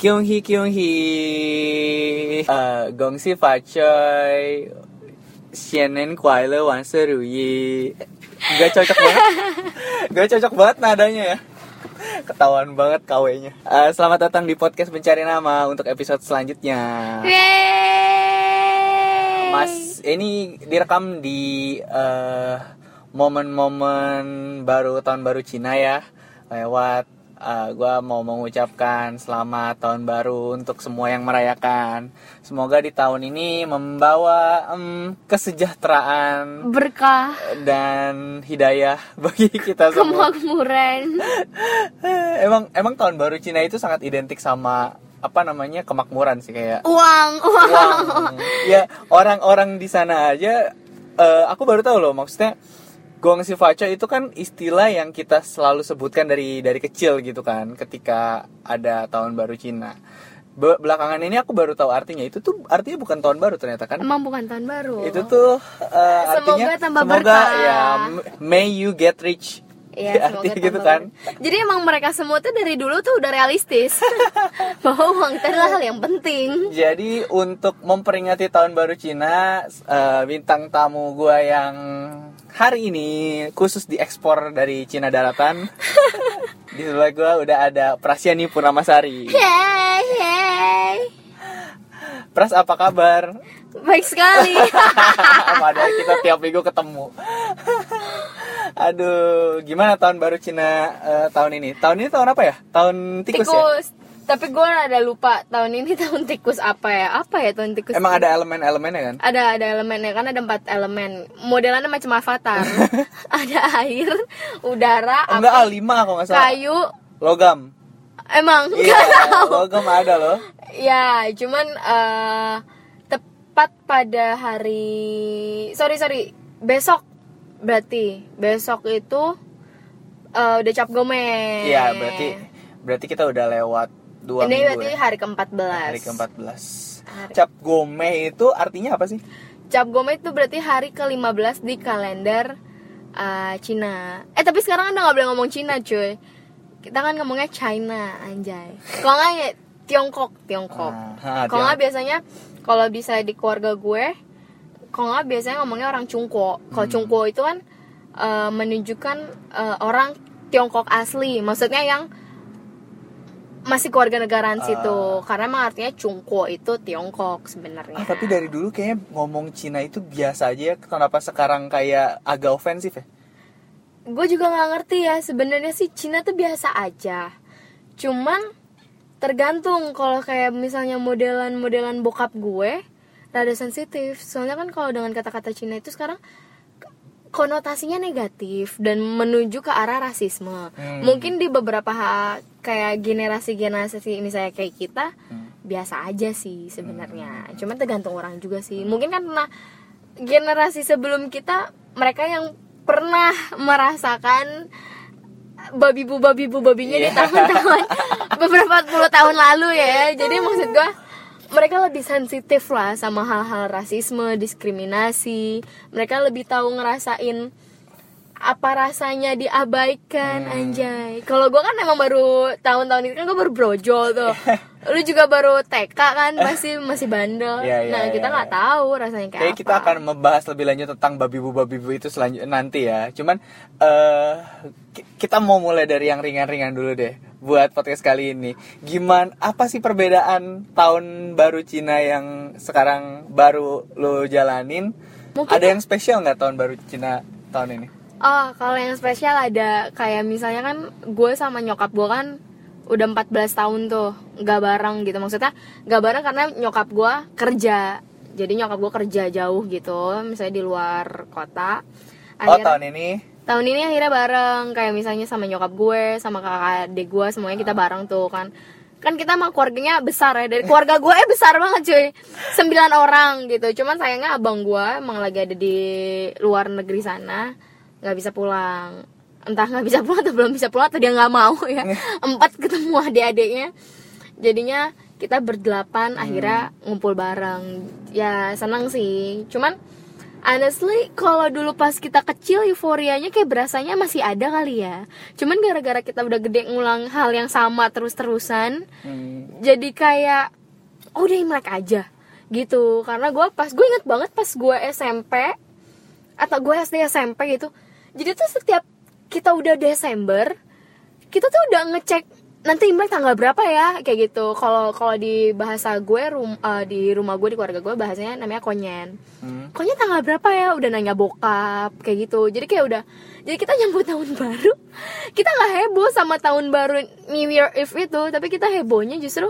Kyung Hee Kyung Hee，呃，恭喜发财，新年快乐，万事如意。Gak cocok banget, gak cocok banget nadanya ya. Ketahuan banget KW-nya. Eh, selamat datang di podcast Mencari Nama untuk episode selanjutnya. Yeay. Mas, ini direkam di eh, momen-momen baru tahun baru Cina ya. Lewat eh, gua mau mengucapkan selamat tahun baru untuk semua yang merayakan. Semoga di tahun ini membawa em, kesejahteraan berkah dan hidayah bagi kita semua. kemakmuran emang emang tahun baru Cina itu sangat identik sama apa namanya kemakmuran sih kayak uang uang uang. ya orang-orang di sana aja eh, aku baru tahu loh maksudnya gong si faco itu kan istilah yang kita selalu sebutkan dari dari kecil gitu kan ketika ada tahun baru Cina. Be- belakangan ini aku baru tahu artinya. Itu tuh artinya bukan tahun baru ternyata kan? Emang bukan tahun baru. Itu tuh artinya Semoga tambah semoga berkah. ya may you get rich Iya, semoga gitu kan Jadi emang mereka semua tuh dari dulu tuh udah realistis bahwa uang itu adalah hal yang penting. Jadi untuk memperingati tahun baru Cina, eh, bintang tamu gua yang hari ini khusus diekspor dari Cina daratan. di sebelah gua udah ada Prasyani Purnamasari. Yeay, yeay. Pras apa kabar? Baik sekali. Padahal kita tiap minggu ketemu. Aduh, gimana tahun baru Cina eh, tahun ini? Tahun ini tahun apa ya? Tahun tikus, ya? tikus. Tapi gue ada lupa tahun ini tahun tikus apa ya? Apa ya tahun tikus? Emang ada elemen-elemennya kan? ada ada elemennya kan ada empat elemen modelannya macam avatar ada air udara Oh, enggak, ah, lima kalau nggak salah. kayu Logam. emang Iya, logam ada loh. ya cuman eh, tepat pada hari sorry sorry besok berarti besok itu eh, udah cap gome Iya, berarti berarti kita udah lewat dua ini minggu berarti ya. hari ke-14 Hari ke-14. Hari- Cap gome itu artinya apa sih? Cap Gome itu berarti hari ke-15 di kalender uh, Cina. Eh tapi sekarang udah nggak boleh ngomong Cina cuy. Kita kan ngomongnya China anjay. Kalau nggak ya Tiongkok, Tiongkok. Ah, kalau nggak biasanya kalau bisa di keluarga gue, kalau nggak biasanya ngomongnya orang Cungko. Kalau Hmm. Cungko itu kan uh, menunjukkan uh, orang Tiongkok asli. Maksudnya yang masih keluarga negaraan situ karena emang artinya Cungko itu Tiongkok sebenarnya. Ah, tapi dari dulu kayaknya ngomong Cina itu biasa aja ya. Kenapa sekarang kayak agak ofensif ya? gue juga nggak ngerti ya sebenarnya sih Cina tuh biasa aja cuman tergantung kalau kayak misalnya modelan-modelan bokap gue rada sensitif soalnya kan kalau dengan kata-kata Cina itu sekarang konotasinya negatif dan menuju ke arah rasisme Hmm. mungkin di beberapa kayak generasi-generasi misalnya kayak kita Hmm. biasa aja sih sebenarnya cuman tergantung orang juga sih mungkin kan pernah generasi sebelum kita mereka yang pernah merasakan babi bu babi bu babinya di Iya. tahun-tahun beberapa puluh tahun lalu ya jadi maksud gua mereka lebih sensitif lah sama hal-hal rasisme diskriminasi mereka lebih tahu ngerasain apa rasanya diabaikan Hmm. anjay kalau gua kan emang baru tahun-tahun ini kan gua baru brojol tuh lu juga baru TK kan pasti masih bandel Iya, iya, nah kita iya, nggak iya. tahu rasanya kayak kita apa. akan membahas lebih lanjut tentang babi bu babi bu itu selanjutnya nanti ya. Cuman eh ki- kita mau mulai dari yang ringan-ringan dulu deh buat podcast kali ini. Gimana apa sih perbedaan tahun baru Cina yang sekarang baru lo jalanin? Mungkin- Ada yang spesial nggak tahun baru Cina tahun ini? Oh, kalau yang spesial ada kayak misalnya kan gue sama nyokap gue kan udah 14 tahun tuh nggak bareng gitu maksudnya nggak bareng karena nyokap gue kerja jadi nyokap gue kerja jauh gitu misalnya di luar kota Oh Akhirnya- tahun ini tahun ini akhirnya bareng kayak misalnya sama nyokap gue sama kakak adik gue semuanya kita bareng tuh kan. Kan kita emang keluarganya besar ya dari keluarga gue eh besar banget cuy. Sembilan orang gitu. Cuman sayangnya abang gue emang lagi ada di luar negeri sana nggak bisa pulang. Entah nggak bisa pulang atau belum bisa pulang atau dia nggak mau ya. Empat ketemu adik-adiknya. Jadinya kita berdelapan akhirnya ngumpul bareng. Ya senang sih. Cuman honestly kalau dulu pas kita kecil euforianya kayak berasanya masih ada kali ya. Cuman gara-gara kita udah gede ngulang hal yang sama terus-terusan Hmm. jadi kayak oh udah imlek aja gitu. Karena gue pas gue inget banget pas gue SMP atau gue SD SMP gitu. Jadi tuh setiap kita udah Desember kita tuh udah ngecek nanti imlek tanggal berapa ya? Kayak gitu. Kalau kalau di bahasa gue rum, eh, di rumah gue di keluarga gue bahasanya namanya konyen. Hmm. konyen tanggal berapa ya? Udah nanya bokap kayak gitu. Jadi kayak udah jadi kita nyambut tahun baru. Kita nggak heboh sama tahun baru New Year Eve itu tapi kita hebohnya justru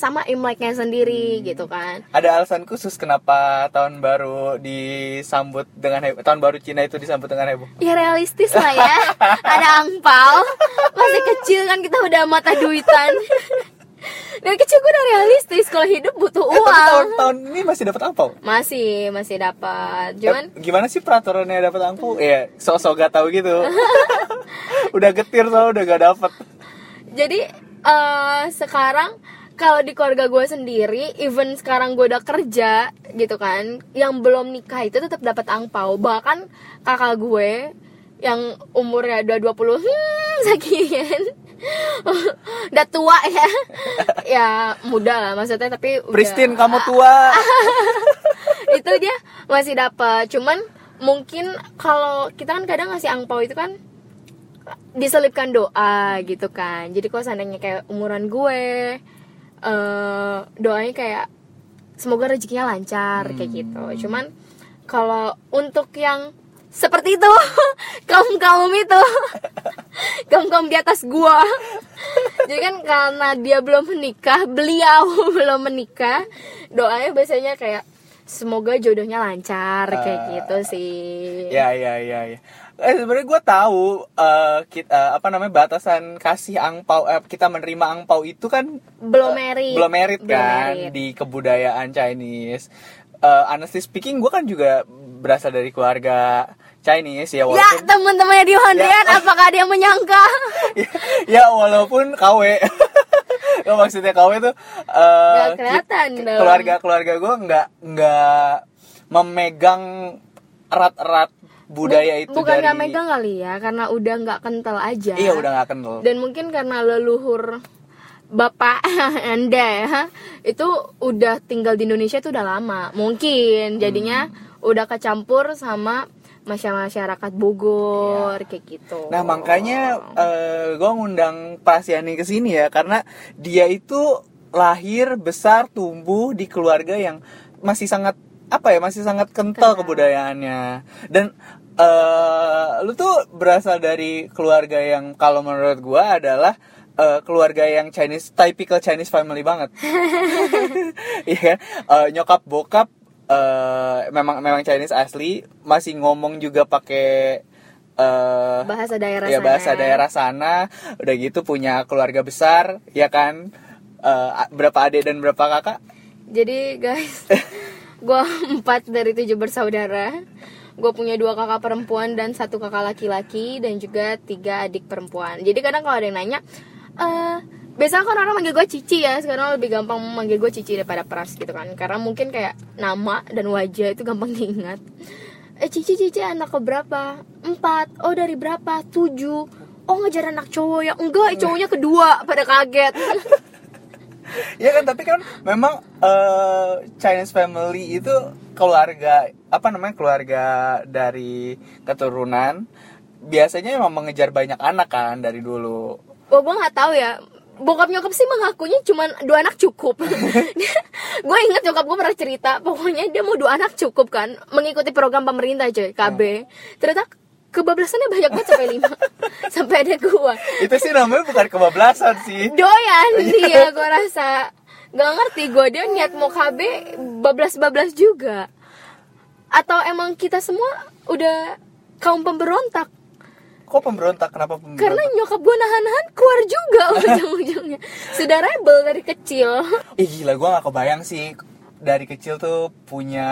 sama imleknya sendiri gitu kan Ada alasan khusus kenapa tahun baru disambut dengan heboh? Tahun baru Cina itu disambut dengan heboh. ya realistis lah ya ada angpau masih kecil kan kita udah mata duitan dari kecil gue udah realistis kalau hidup butuh Eh, tapi uang tahun-tahun ini masih dapat angpau. masih masih dapat cuman Eh, gimana sih peraturannya dapat angpau? Iya, sok-sok gak tahu gitu. udah getir soalnya udah gak dapet. jadi eh, sekarang kalau di keluarga gue sendiri even sekarang gue udah kerja gitu kan yang belum nikah itu tetap dapat angpau bahkan kakak gue yang umurnya udah 20 hmm sekian udah tua ya. Ya muda lah maksudnya tapi udah- Pristin kamu tua. itu dia masih dapat. Cuman mungkin kalau kita kan kadang ngasih angpau itu kan diselipkan doa gitu kan. Jadi kalau seandainya kayak umuran gue eh doanya kayak semoga rezekinya lancar kayak gitu. Cuman kalau untuk yang seperti itu kaum kaum itu kaum kaum di atas gua. Jadi kan karena dia belum menikah beliau belum menikah doanya biasanya kayak semoga jodohnya lancar kayak gitu sih. Ya ya ya ya. Eh sebenarnya gue tahu eh kita apa namanya batasan kasih angpau eh, kita menerima angpau itu kan belum merit belum merit Belum kan merit. di kebudayaan Chinese. Eh honestly speaking gue kan juga berasal dari keluarga Chinese ya ya walaupun teman-temannya di Hondrian apakah dia menyangka ya walaupun KW Gak maksudnya KW tuh eh, Nggak kelihatan ki- dong. keluarga keluarga gue nggak nggak memegang erat-erat budaya itu bukan dari megang kali ya karena udah nggak kental aja. Iya udah nggak kenal dan mungkin karena leluhur bapak anda ya itu udah tinggal di Indonesia itu udah lama. Mungkin jadinya Hmm. udah kecampur sama masyarakat Bogor kayak gitu. Nah makanya gue ngundang Pasiani ke sini ya karena dia itu lahir besar tumbuh di keluarga yang masih sangat apa ya masih sangat kental Kental. kebudayaannya. Dan eh lu tuh berasal dari keluarga yang kalau menurut gue adalah eh, keluarga yang Chinese typical Chinese family banget. Iya kan? Eh, nyokap bokap eh, memang memang Chinese asli. Masih ngomong juga pakai eh bahasa daerah ya sana. bahasa daerah sana. Udah gitu punya keluarga besar ya kan? Eh, a- berapa adik dan berapa kakak? Jadi guys gue empat dari tujuh bersaudara gue punya dua kakak perempuan dan satu kakak laki-laki dan juga tiga adik perempuan. Jadi kadang kalau ada yang nanya eh biasanya kan orang manggil gue cici ya sekarang lebih gampang manggil gue cici daripada pras gitu kan. Karena mungkin kayak nama dan wajah itu gampang diingat. Eh cici cici anak ke berapa? Empat. Oh dari berapa? Tujuh. Oh ngejar anak cowok ya? Enggak cowoknya kedua. Pada kaget. Ya kan tapi kan memang eh, Chinese family itu keluarga apa namanya keluarga dari keturunan biasanya emang mengejar banyak anak kan dari dulu Oh, gue nggak tahu ya. Bokap nyokap sih mengakunya cuma dua anak cukup. gue inget nyokap gue pernah cerita, pokoknya dia mau dua anak cukup kan, mengikuti program pemerintah coy, KB. Ternyata kebablasannya banyak banget sampai lima, sampai ada gua. itu sih namanya bukan kebablasan sih Doyan dia, gue rasa nggak ngerti gue dia niat mau KB bablas-bablas juga. Atau emang kita semua udah kaum pemberontak? kok pemberontak kenapa pemberontak Karena nyokap gue nahan-nahan keluar juga ujung-ujungnya. Sudah rebel dari kecil. Ih gila gue gak kebayang sih dari kecil tuh punya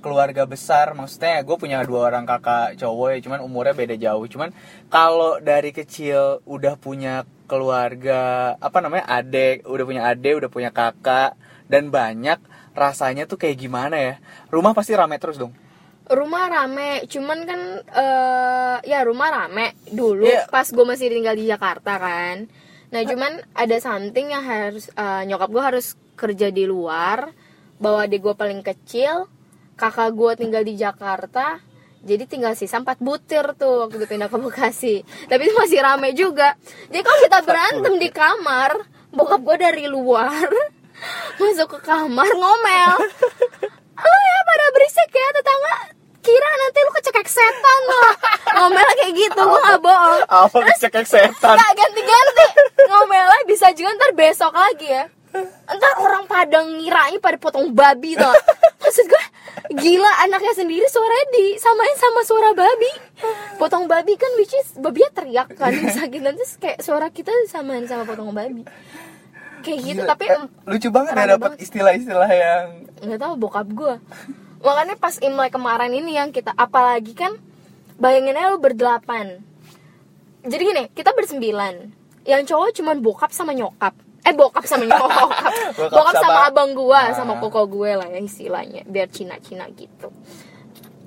keluarga besar maksudnya gue punya dua orang kakak cowok ya cuman umurnya beda jauh cuman kalau dari kecil udah punya keluarga apa namanya adek udah punya adek udah punya kakak dan banyak rasanya tuh kayak gimana ya? Rumah pasti rame terus dong. Rumah rame cuman kan eh ya rumah rame dulu Iya. pas gue masih tinggal di Jakarta kan. Nah cuman ada something yang harus eh, nyokap gue harus kerja di luar bawa adik gue paling kecil kakak gue tinggal di Jakarta jadi tinggal sisa empat butir tuh waktu itu pindah ke Bekasi. Tapi itu masih rame juga. Jadi kalau kita berantem di kamar bokap gue dari luar masuk ke kamar ngomel. Lu ya pada berisik ya tetangga kira nanti lu kecekek setan. Lo ngomel kayak gitu gue gak bohong. Apa kecekek setan? Nggak ganti-ganti. Ngomelnya bisa juga ntar besok lagi ya. Ntar orang Padang ngiranya pada potong babi tuh Maksud gue Gila anaknya sendiri suaranya disamain sama suara babi. Potong babi kan which is Babinya teriak kan Sakit. Nanti kayak suara kita disamain sama potong babi Kayak gitu Gila, tapi eh, lucu banget ya dapat istilah-istilah yang nggak tahu bokap gue makanya pas imlek kemarin ini yang kita apalagi kan bayangin aja lu berdelapan. Jadi gini kita bersembilan. Yang cowok cuman bokap sama nyokap. Eh bokap sama nyokap. Bokap bokap sama, sama- abang gua Ah. sama koko gue lah ya istilahnya biar cina cina gitu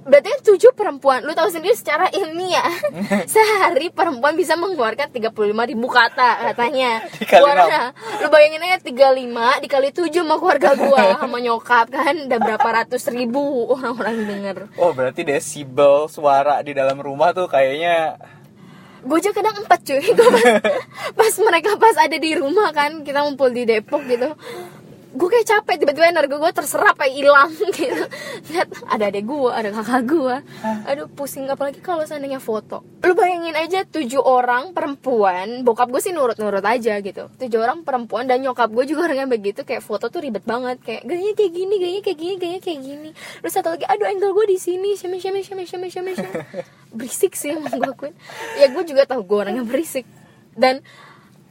berarti yang tujuh perempuan. Lu tahu sendiri secara ilmiah. Sehari perempuan bisa mengeluarkan 35 ribu kata katanya. Dikali Gua- lu bayangin aja 35 dikali 7 sama keluarga gua sama nyokap kan. Udah berapa ratus ribu orang-orang denger. Oh berarti desibel suara di dalam rumah tuh kayaknya. Gue aja kadang empat cuy. Pas, pas mereka pas ada di rumah kan kita ngumpul di Depok gitu gue kayak capek tiba-tiba energi gue terserap kayak hilang gitu. Lihat ada adek gue ada kakak gue aduh pusing apalagi kalau seandainya foto. Lu bayangin aja tujuh orang perempuan bokap gue sih nurut-nurut aja gitu. Tujuh orang perempuan dan nyokap gue juga orangnya begitu kayak foto tuh ribet banget. Kayak gayanya kayak gini gayanya kayak gini gayanya kayak gini. Terus satu lagi aduh angle gue di sini shame shame shame shame shame shame. Berisik sih emang gue akuin. Ya gue juga tahu gue orangnya berisik. Dan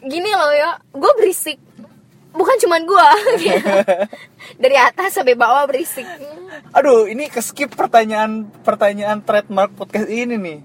gini loh ya gue berisik bukan cuman gue dari atas sampai bawah berisik. Aduh ini ke skip pertanyaan pertanyaan trademark podcast ini nih.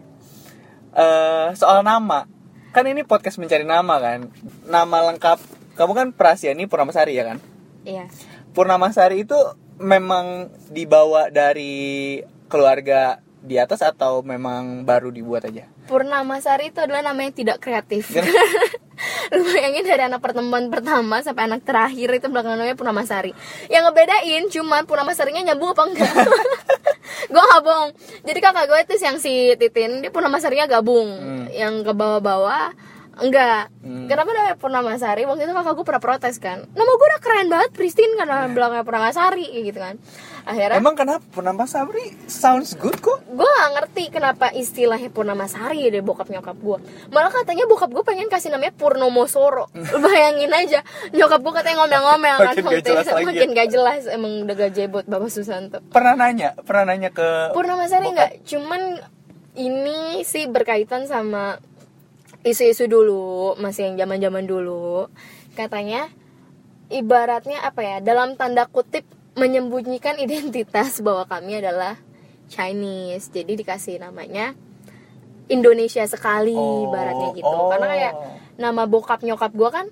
Eh soal nama. Kan ini podcast mencari nama kan? Nama lengkap. Kamu kan Prasiani Purnamasari ya kan? Iya. Purnamasari itu memang dibawa dari keluarga di atas atau memang baru dibuat aja Purnamasari itu adalah nama yang tidak kreatif. Kan? lu bayangin dari anak pertemuan pertama sampai anak terakhir itu belakang namanya Purnamasari. Yang ngebedain cuma Purnamasarinya nyambung apa enggak? Gue gak bohong. Jadi kakak gue itu yang si Titin dia Purnamasarinya gabung. Hmm. yang ke bawah-bawah enggak. Hmm. kenapa namanya Purnamasari? Waktu itu kakak gue pernah protes kan. Nama gue udah keren banget Pristine karena belakangnya Purnamasari kayak gitu kan. Akhirnya emang kenapa? Purnamasari sounds good kok. Gue gak ngerti kenapa istilahnya Purnamasari dari bokap nyokap gue malah katanya bokap gue pengen kasih namanya Purnomosoro. Bayangin aja nyokap gue katanya ngomel-ngomel kan Makin gak jelas lagi ya. makin gak jelas emang udah gak jebot bapak Susanto. Pernah nanya? Pernah nanya ke Purnamasari nggak? Cuman ini sih berkaitan sama isu-isu dulu masih yang zaman-zaman dulu. Katanya ibaratnya apa ya dalam tanda kutip menyembunyikan identitas bahwa kami adalah Chinese. Jadi dikasih namanya Indonesia sekali Oh, ibaratnya gitu. oh. karena kayak nama bokap nyokap gue kan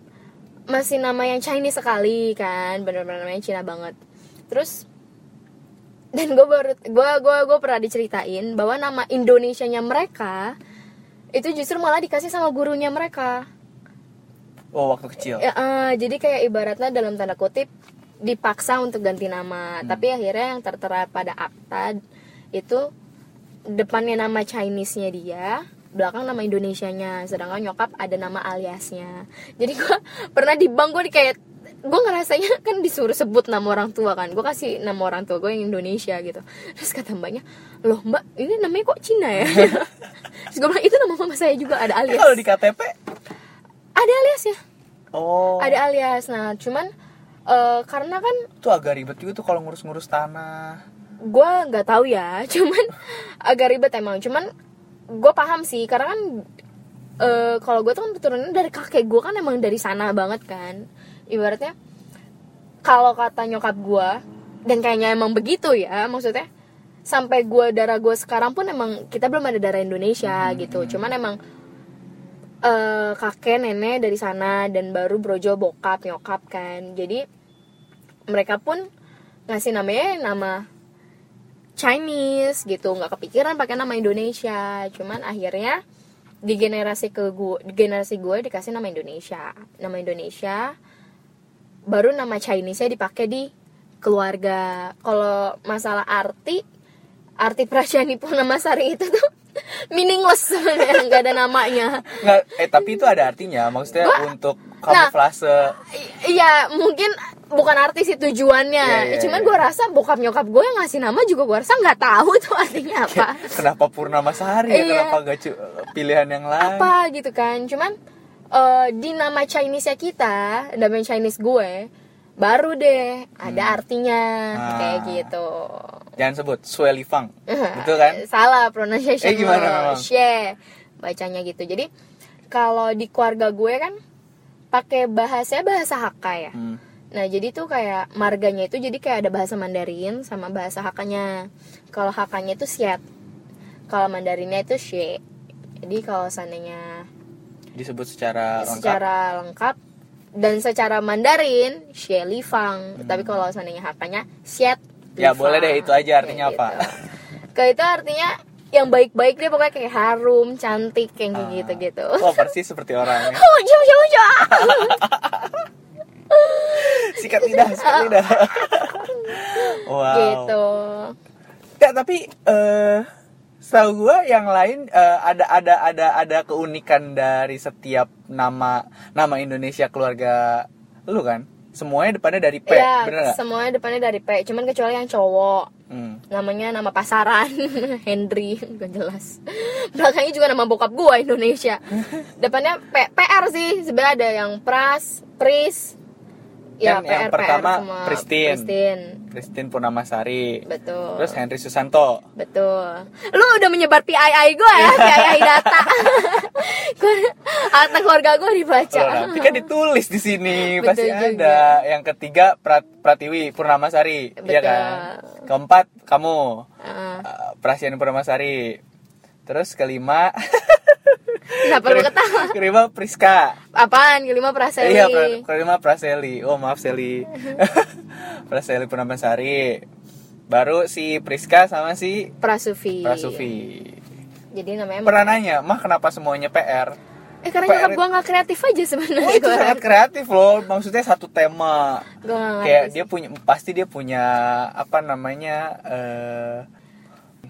masih nama yang Chinese sekali kan bener-bener namanya Cina banget. Terus dan gue baru gue gue gue pernah diceritain bahwa nama Indonesianya mereka itu justru malah dikasih sama gurunya mereka. Oh waktu kecil. Ya, eh, jadi kayak ibaratnya dalam tanda kutip dipaksa untuk ganti nama. Tapi akhirnya yang tertera pada akta itu depannya nama Chinese-nya dia belakang nama Indonesianya. Sedangkan nyokap ada nama aliasnya. Jadi gue pernah di bank gue kayak gue ngerasanya kan disuruh sebut nama orang tua kan. Gue kasih nama orang tua gue yang Indonesia gitu. Terus kata mbaknya loh mbak ini namanya kok Cina ya? Terus gue bilang itu nama mama saya juga ada alias. Kalau di KTP ada aliasnya oh. Ada alias. Nah cuman eh, karena kan itu agak ribet juga tuh kalau ngurus-ngurus tanah. Gue nggak tahu ya cuman agak ribet emang. Cuman gue paham sih karena kan eh, kalau gue tuh kan keturunan dari kakek gue kan emang dari sana banget kan ibaratnya kalau kata nyokap gue dan kayaknya emang begitu ya maksudnya sampai gue darah gue sekarang pun emang kita belum ada darah Indonesia gitu. Cuman emang eh, kakek nenek dari sana dan baru brojo bokap nyokap kan. Jadi mereka pun ngasih namanya nama Chinese gitu. Nggak kepikiran pakai nama Indonesia. Cuman akhirnya di generasi ke gue di generasi gue dikasih nama Indonesia. Nama Indonesia baru nama Chinese nya dipakai di keluarga kalau masalah arti arti Prasyani Purnamasari itu tuh meaningless nggak ada namanya Nggak, eh tapi itu ada artinya maksudnya Gua- untuk Nah. kamuflase I- Iya, mungkin bukan arti sih tujuannya. Iya, iya, Cuman iya. gue rasa bokap nyokap gue yang ngasih nama juga gue rasa nggak tahu tuh artinya apa. kenapa Purnamasari ya Iya. kenapa gak pilihan yang lain apa gitu kan. Cuman eh, di nama Chinese nya kita, nama Chinese gue, baru deh ada artinya Ah. kayak gitu. jangan sebut Sueli Fang betul kan Salah pronunciation Eh, gimana? She. Bacanya gitu. Jadi kalau di keluarga gue kan pakai bahasanya bahasa Hakka ya. Hmm. Nah jadi tuh kayak marganya itu jadi kayak ada bahasa Mandarin sama bahasa Hakanya. Kalau Hakanya itu Siet, kalau Mandarinnya itu She. Jadi kalau seandainya disebut secara lengkap secara lengkap dan secara Mandarin She Li Fang. Tapi kalau seandainya Hakanya Hmm. Ya, boleh Fang. deh, itu aja artinya Kayak apa. gitu. Kayak itu artinya yang baik-baik deh pokoknya kayak harum, cantik kayak Ah. gitu-gitu. oh persis seperti orangnya Oh, jauh jauh jauh. sikat lidah sikat lidah wow Gitu. Ya, tapi eh setahu gue yang lain eh, ada ada ada ada keunikan dari setiap nama nama Indonesia keluarga lu kan semuanya depannya dari P Iya, bener semuanya depannya dari P. Cuman kecuali yang cowok. Hmm. namanya nama pasaran Henry gak jelas belakangnya juga nama bokap gua Indonesia depannya P PR sih sebenarnya ada yang Pras Pris ya Yang- yang PR pertama PR semua. Pristine. Pristine Christine Purnamasari. Betul. Terus Henry Susanto. Betul. Lu udah menyebar PII gua ya PII data. Harta keluarga gua dibaca. Loh, nanti kan ditulis di sini Betul pasti juga. ada. Yang ketiga Prat- Pratiwi Purnamasari iya Betul. kan keempat kamu. Heeh. uh, Prasiani Purnamasari terus kelima kenapa lu ketawa kelima Priska apaan kelima Praseli Iya, pra- kelima Praseli. Oh, maaf Seli. Praseli Purnamasari. Baru si Priska sama si Prasufi Prasufi. jadi namanya Pernah nanya, "Mah, kenapa semuanya PR?" Eh karena PR nyokap gue gak kreatif aja sebenarnya Oh, itu sangat kreatif loh. Maksudnya satu tema. Gue gak Kayak sih. dia punya pasti dia punya apa namanya eh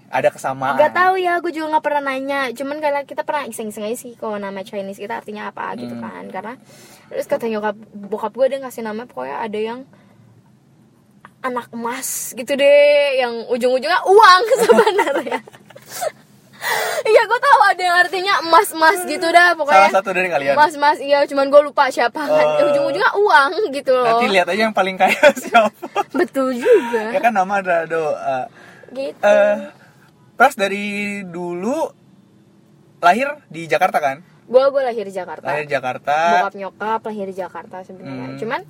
ada kesamaan. Gak tahu ya, gue juga gak pernah nanya Cuman karena kita pernah iseng-iseng aja sih Kalau nama Chinese kita artinya apa gitu Hmm. kan Karena Terus kata nyokap Bokap gue dia ngasih nama Pokoknya ada yang Anak emas gitu deh Yang ujung-ujungnya uang sebenarnya Iya gue tahu ada yang artinya emas-emas gitu dah pokoknya Salah satu dari kalian. Emas-emas iya cuman gue lupa siapa kan Oh. Ujung-ujungnya uang gitu loh Nanti lihat aja yang paling kaya siapa. Betul juga ya kan nama ada doa. Gitu Eh, Pras dari dulu lahir di Jakarta kan? Gue gue lahir di Jakarta Lahir di Jakarta. bokap nyokap lahir di Jakarta sebenarnya Hmm. cuman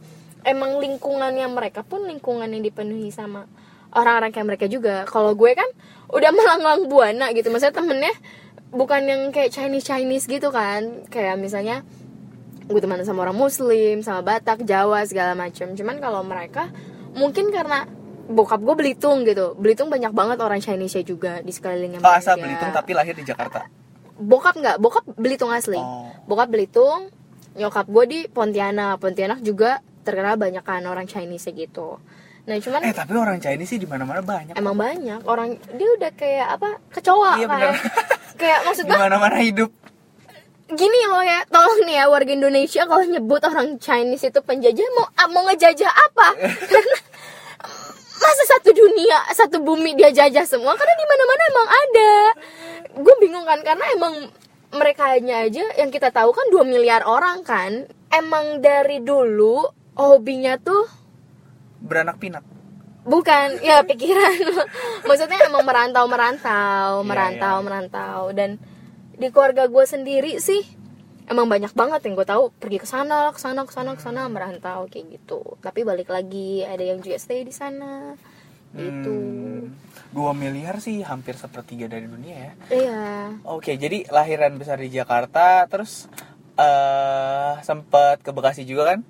emang lingkungannya mereka pun lingkungan yang dipenuhi sama orang-orang kayak mereka juga kalau gue kan udah melanglang buana gitu maksudnya temennya bukan yang kayak Chinese Chinese gitu kan kayak misalnya gue teman sama orang Muslim sama Batak Jawa segala macam cuman kalau mereka mungkin karena bokap gue Belitung gitu Belitung banyak banget orang Chinese juga di sekelilingnya Oh, asal. Belitung tapi lahir di Jakarta. bokap nggak bokap Belitung asli Oh. bokap Belitung nyokap gue di Pontianak Pontianak juga terkenal banyak kan orang Chinese gitu nah cuman Eh, tapi orang Chinese sih di mana-mana banyak. emang banyak orang dia udah kayak apa kecoa Iya, bener. kayak maksud Di gue mana-mana hidup. gini loh ya tolong nih ya warga Indonesia kalau nyebut orang Chinese itu penjajah mau mau ngejajah apa karena masa satu dunia satu bumi dia jajah semua? Karena di mana mana emang ada. Gue bingung kan karena emang mereka aja yang kita tahu kan 2 miliar orang kan. Emang dari dulu hobinya tuh Beranak pinak. bukan ya pikiran. Maksudnya emang merantau merantau Iya, merantau iya. merantau. Dan di keluarga gue sendiri sih emang banyak banget yang gue tahu pergi ke sana ke sana ke sana ke sana merantau kayak gitu tapi balik lagi ada yang juga stay di sana gitu Hmm, miliar sih hampir sepertiga dari dunia ya. iya Oke, jadi lahiran besar di Jakarta, terus eh sempet ke Bekasi juga kan?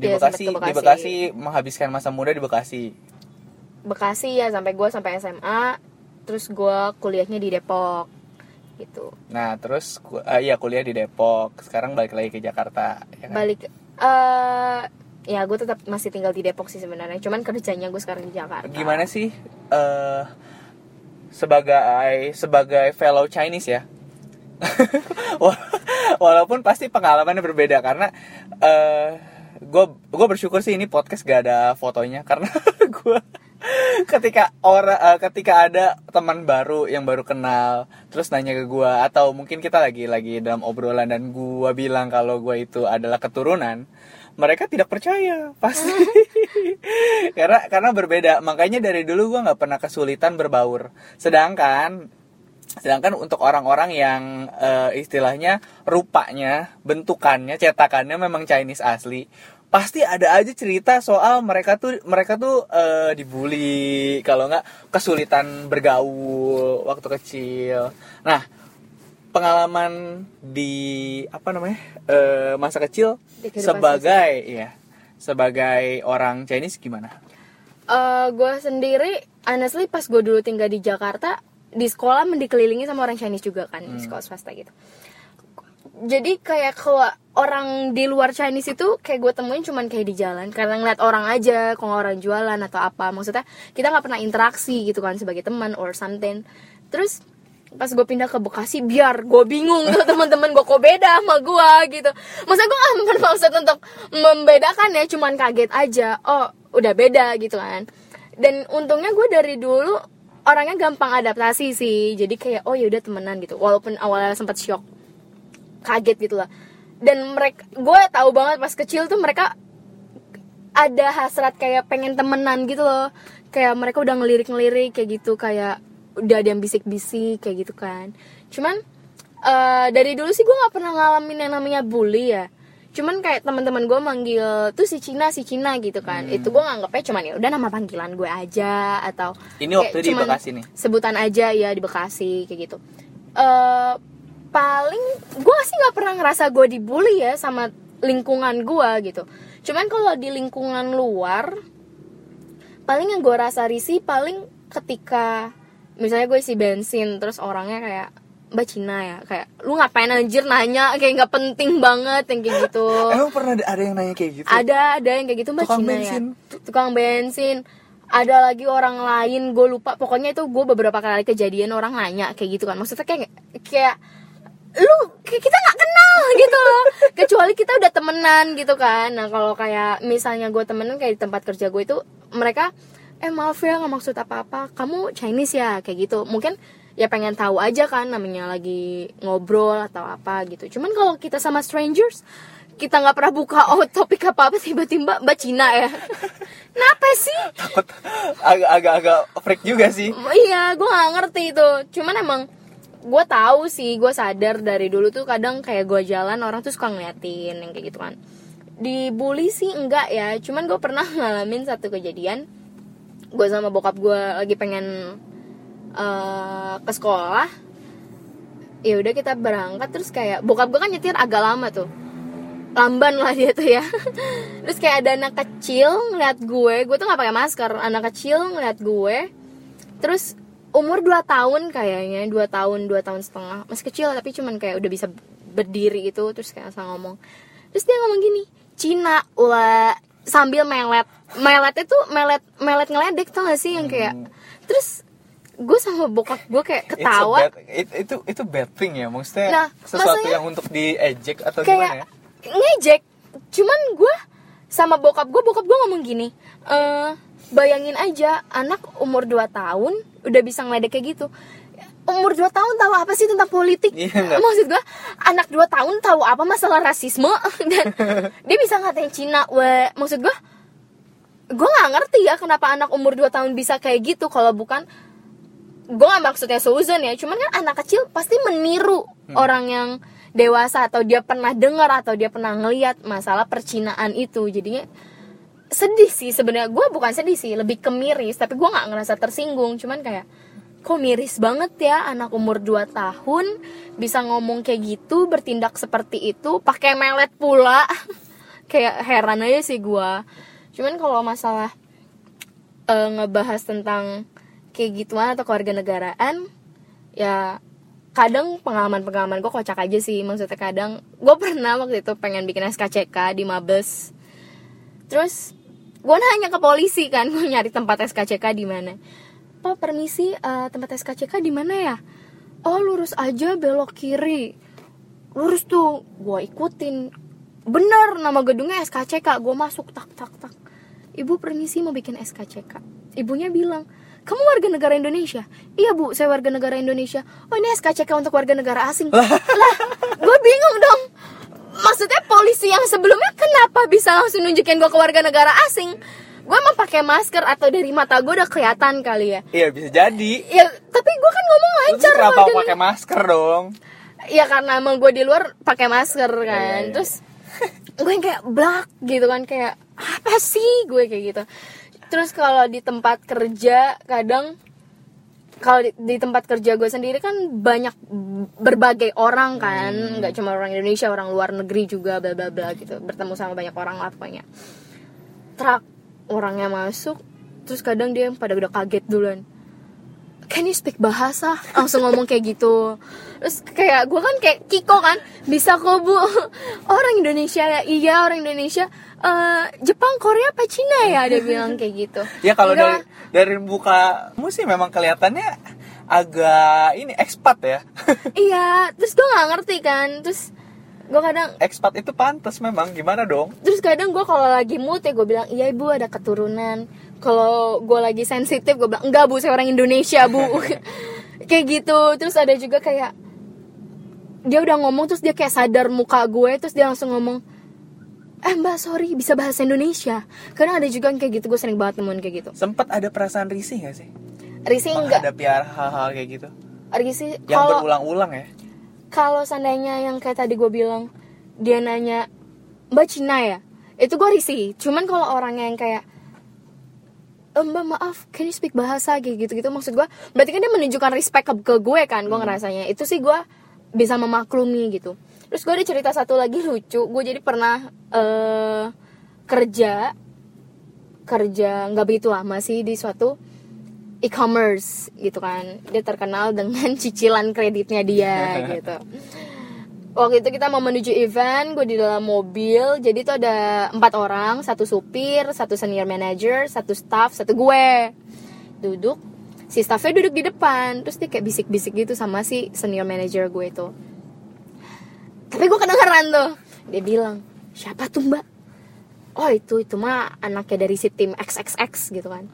Di Iya, Bekasi, ke di Bekasi. Bekasi menghabiskan masa muda di Bekasi. Bekasi ya sampai gue sampai SMA terus gue kuliahnya di Depok gitu Nah, terus eh, iya kuliah di Depok. Sekarang balik lagi ke Jakarta. ya kan? balik eh ya gue tetap masih tinggal di Depok sih sebenarnya cuman kerjanya gue sekarang di Jakarta Gimana sih eh sebagai sebagai fellow Chinese ya? Wala- Walaupun pasti pengalamannya berbeda karena eh gue gue bersyukur sih ini podcast gak ada fotonya karena gue ketika orang eh, ketika ada teman baru yang baru kenal terus nanya ke gue atau mungkin kita lagi lagi dalam obrolan dan gue bilang kalau gue itu adalah keturunan mereka tidak percaya pasti. Karena karena berbeda. Makanya dari dulu gue nggak pernah kesulitan berbaur. Sedangkan sedangkan untuk orang-orang yang eh, istilahnya rupanya bentukannya cetakannya memang Chinese asli pasti ada aja cerita soal mereka tuh mereka tuh eh, dibully kalau nggak kesulitan bergaul waktu kecil. Nah pengalaman di apa namanya eh, masa kecil sebagai ya sebagai orang Chinese gimana? Eh, gue sendiri honestly pas gue dulu tinggal di Jakarta di sekolah dikelilingi sama orang Chinese juga kan di sekolah swasta gitu jadi kayak kalau orang di luar Chinese itu kayak gue temuin cuman kayak di jalan. Karena ngeliat orang aja kalau orang jualan atau apa. Maksudnya kita nggak pernah interaksi gitu kan sebagai teman or something. Terus pas gue pindah ke Bekasi biar gue bingung tuh teman-teman gue kok beda sama gue gitu. Maksudnya gue gak bermaksud untuk membedakan ya cuman kaget aja. Oh udah beda gitu kan. Dan untungnya gue dari dulu orangnya gampang adaptasi sih. Jadi kayak oh ya udah temenan gitu. Walaupun awalnya sempat shock kaget gitu lah. Dan mereka gue tahu banget pas kecil tuh mereka ada hasrat kayak pengen temenan gitu loh. Kayak mereka udah ngelirik-ngelirik kayak gitu kayak udah ada yang bisik-bisik kayak gitu kan. Cuman eh, dari dulu sih gue nggak pernah ngalamin yang namanya bully ya. Cuman kayak teman-teman gue manggil tuh si Cina si Cina gitu kan. Itu gue nganggapnya cuman ya udah nama panggilan gue aja atau Ini waktu di Bekasi nih? sebutan aja ya di Bekasi kayak gitu. Eh paling gue sih nggak pernah ngerasa gue dibully ya sama lingkungan gue gitu. Cuman kalau di lingkungan luar paling yang gue rasa risih paling ketika misalnya gue isi bensin terus orangnya kayak mbak Cina ya kayak lu ngapain anjir nanya kayak nggak penting banget yang kayak gitu. Emang pernah ada, yang nanya kayak gitu? Ada ada yang kayak gitu mbak Tukang Cina bensin. ya tukang bensin. Ada lagi orang lain gue lupa. Pokoknya itu gue beberapa kali kejadian orang nanya kayak gitu kan. Maksudnya kayak kayak lu kita nggak kenal gitu loh. Kecuali kita udah temenan gitu kan. Nah kalau kayak misalnya gue temenan kayak di tempat kerja gue itu mereka eh maaf ya nggak maksud apa-apa. Kamu Chinese ya? Kayak gitu. Mungkin ya pengen tahu aja kan namanya lagi ngobrol atau apa gitu. Cuman kalau kita sama strangers kita nggak pernah buka oh topik apa apa tiba-tiba mbak Cina ya? Kenapa sih? Takut agak-agak freak juga sih. Iya gue nggak ngerti itu. Cuman emang gue tahu sih gue sadar dari dulu tuh kadang kayak gue jalan orang tuh suka ngeliatin yang kayak gitu kan. Dibully sih enggak ya cuman gue pernah ngalamin satu kejadian. Gue sama bokap gue lagi pengen eh, ke sekolah. Ya udah kita berangkat terus kayak bokap gue kan nyetir agak lama tuh. Lamban lah dia tuh ya. Terus kayak ada anak kecil ngeliat gue gue tuh nggak pakai masker anak kecil ngeliat gue. Terus umur 2 tahun kayaknya 2 tahun 2 tahun setengah. Masih kecil tapi cuman kayak udah bisa berdiri gitu terus kayak asal ngomong. Terus dia ngomong gini Cina lah sambil melet. Melet itu melet melet ngeledek tau gak sih? Yang kayak terus gue sama bokap gue kayak ketawa. bad- it- itu itu bad thing ya maksudnya Nah, sesuatu maksudnya- yang untuk diejek atau gimana ya? kayak ngejek. Cuman gue sama bokap gue bokap gue ngomong gini eh bayangin aja anak umur 2 tahun udah bisa ngeledek kayak gitu. Umur 2 tahun tahu apa sih tentang politik? Iya, nggak? maksud gue anak 2 tahun tahu apa masalah rasisme? Dan dia bisa ngatain Cina we. Maksud gue gue nggak ngerti ya kenapa anak umur 2 tahun bisa kayak gitu kalau bukan gue gak maksudnya seuzon ya. Cuman kan anak kecil pasti meniru orang yang dewasa atau dia pernah dengar atau dia pernah ngeliat masalah percinaan itu. Jadinya sedih sih sebenarnya. Gue bukan sedih sih lebih ke miris. Tapi gue nggak ngerasa tersinggung. Cuman kayak kok miris banget ya anak umur 2 tahun bisa ngomong kayak gitu bertindak seperti itu pakai melet pula. Kayak heran aja sih gue cuman kalau masalah eh, ngebahas tentang kayak gituan atau keluarga negaraan ya kadang pengalaman-pengalaman gue kocak aja sih. Maksudnya kadang gue pernah waktu itu pengen bikin SKCK di Mabes. Terus gue nanya ke polisi kan gue nyari tempat SKCK di mana. Pak permisi eh, tempat SKCK di mana ya? Oh lurus aja belok kiri. Lurus tuh. Gue ikutin. Bener nama gedungnya SKCK gue masuk tak tak tak. Ibu permisi mau bikin SKCK ibunya bilang kamu warga negara Indonesia? Iya bu saya warga negara Indonesia. Oh ini SKCK untuk warga negara asing. Lah gue bingung dong maksudnya polisi yang sebelumnya kenapa bisa langsung nunjukin gue ke warga negara asing gue emang pakai masker atau dari mata gue udah kelihatan kali ya Iya bisa jadi. ya tapi gue kan ngomong lancar kenapa pakai masker dong? ya karena emang gue di luar pakai masker kan Iya, iya. terus gue kayak blak gitu kan kayak apa sih gue kayak gitu terus kalau di tempat kerja kadang kalau di, di tempat kerja gue sendiri kan banyak berbagai orang kan. Hmm. nggak cuma orang Indonesia orang luar negeri juga bla bla bla gitu. Bertemu sama banyak orang lah pokoknya. Truk orangnya masuk terus kadang dia yang pada udah kaget duluan can you speak bahasa? Langsung ngomong kayak gitu. Terus kayak gue kan kayak Kiko kan bisa kok bu? Orang Indonesia ya? Iya orang Indonesia. Eh, Jepang Korea apa Cina ya? Dia bilang kayak gitu. Ya kalau dari dari buka kamu sih memang kelihatannya agak ini ekspat ya. iya terus gue nggak ngerti kan. Terus gue kadang ekspat itu pantas memang gimana dong? terus kadang gue kalau lagi mood ya gue bilang iya ibu ada keturunan kalau gue lagi sensitif gue bilang enggak bu saya orang Indonesia bu. Kayak gitu. Terus ada juga kayak dia udah ngomong terus dia kayak sadar muka gue terus dia langsung ngomong eh mbak sorry bisa bahasa Indonesia. Karena ada juga yang kayak gitu gue sering banget nemuin kayak gitu. Sempat ada perasaan risih gak sih? risih enggak. Menghadapi hal-hal kayak gitu. risih Yang kalau berulang-ulang ya. kalau seandainya yang kayak tadi gue bilang dia nanya mbak Cina ya? Itu gue risih. Cuman kalau orangnya yang kayak "Eh, mbak maaf can you speak bahasa? Gitu gitu maksud gue berarti kan dia menunjukkan respect ke, ke gue kan gue ngerasanya. Itu sih gue bisa memaklumi gitu. Terus gue ada cerita satu lagi lucu. Gue jadi pernah eh kerja kerja nggak begitu lama sih di suatu e-commerce gitu kan. Dia terkenal dengan cicilan kreditnya dia gitu waktu itu kita mau menuju event gue di dalam mobil. Jadi itu ada empat orang satu supir satu senior manager satu staff satu gue. Duduk si staffnya duduk di depan. Terus dia kayak bisik-bisik gitu sama si senior manager gue itu. Tapi gue kedengeran tuh. Dia bilang siapa tuh mbak? Oh itu itu mah anaknya dari si tim XXX gitu kan.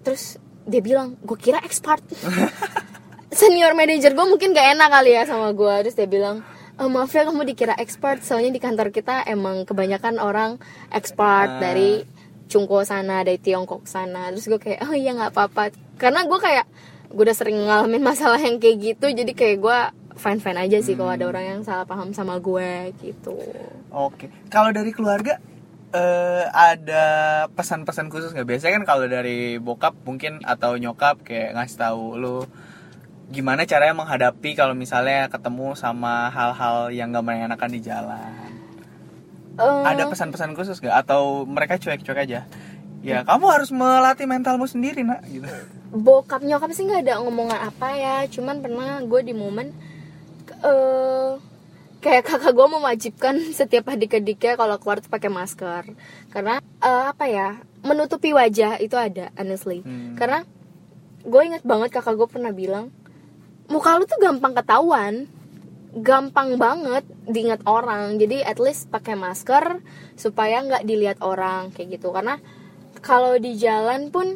Terus dia bilang gue kira expert senior manager gue mungkin gak enak kali ya sama gue terus dia bilang "Eh, maaf ya kamu dikira expert soalnya di kantor kita emang kebanyakan orang expert Ah. dari Cungko sana dari Tiongkok sana terus gue kayak oh iya nggak apa-apa karena gue kayak gue udah sering ngalamin masalah yang kayak gitu jadi kayak gue fine fine aja sih kalau ada orang yang salah paham sama gue gitu Oke. Kalau dari keluarga eh ada pesan-pesan khusus nggak? Biasanya kan kalau dari bokap mungkin atau nyokap kayak ngasih tahu lu gimana caranya menghadapi kalau misalnya ketemu sama hal-hal yang gak mengenakan di jalan. Eh, Ada pesan-pesan khusus nggak? Atau mereka cuek-cuek aja? Ya kamu harus melatih mentalmu sendiri nak gitu. bokap nyokap sih nggak ada ngomongan apa ya cuman pernah gue di momen eh kayak kakak gue mewajibkan setiap adik-adiknya kalau keluar tuh pakai masker karena eh, apa ya menutupi wajah itu ada honestly Hmm. karena gue inget banget kakak gue pernah bilang muka lu tuh gampang ketahuan. Gampang banget diingat orang. Jadi at least pakai masker supaya nggak dilihat orang kayak gitu. Karena kalau di jalan pun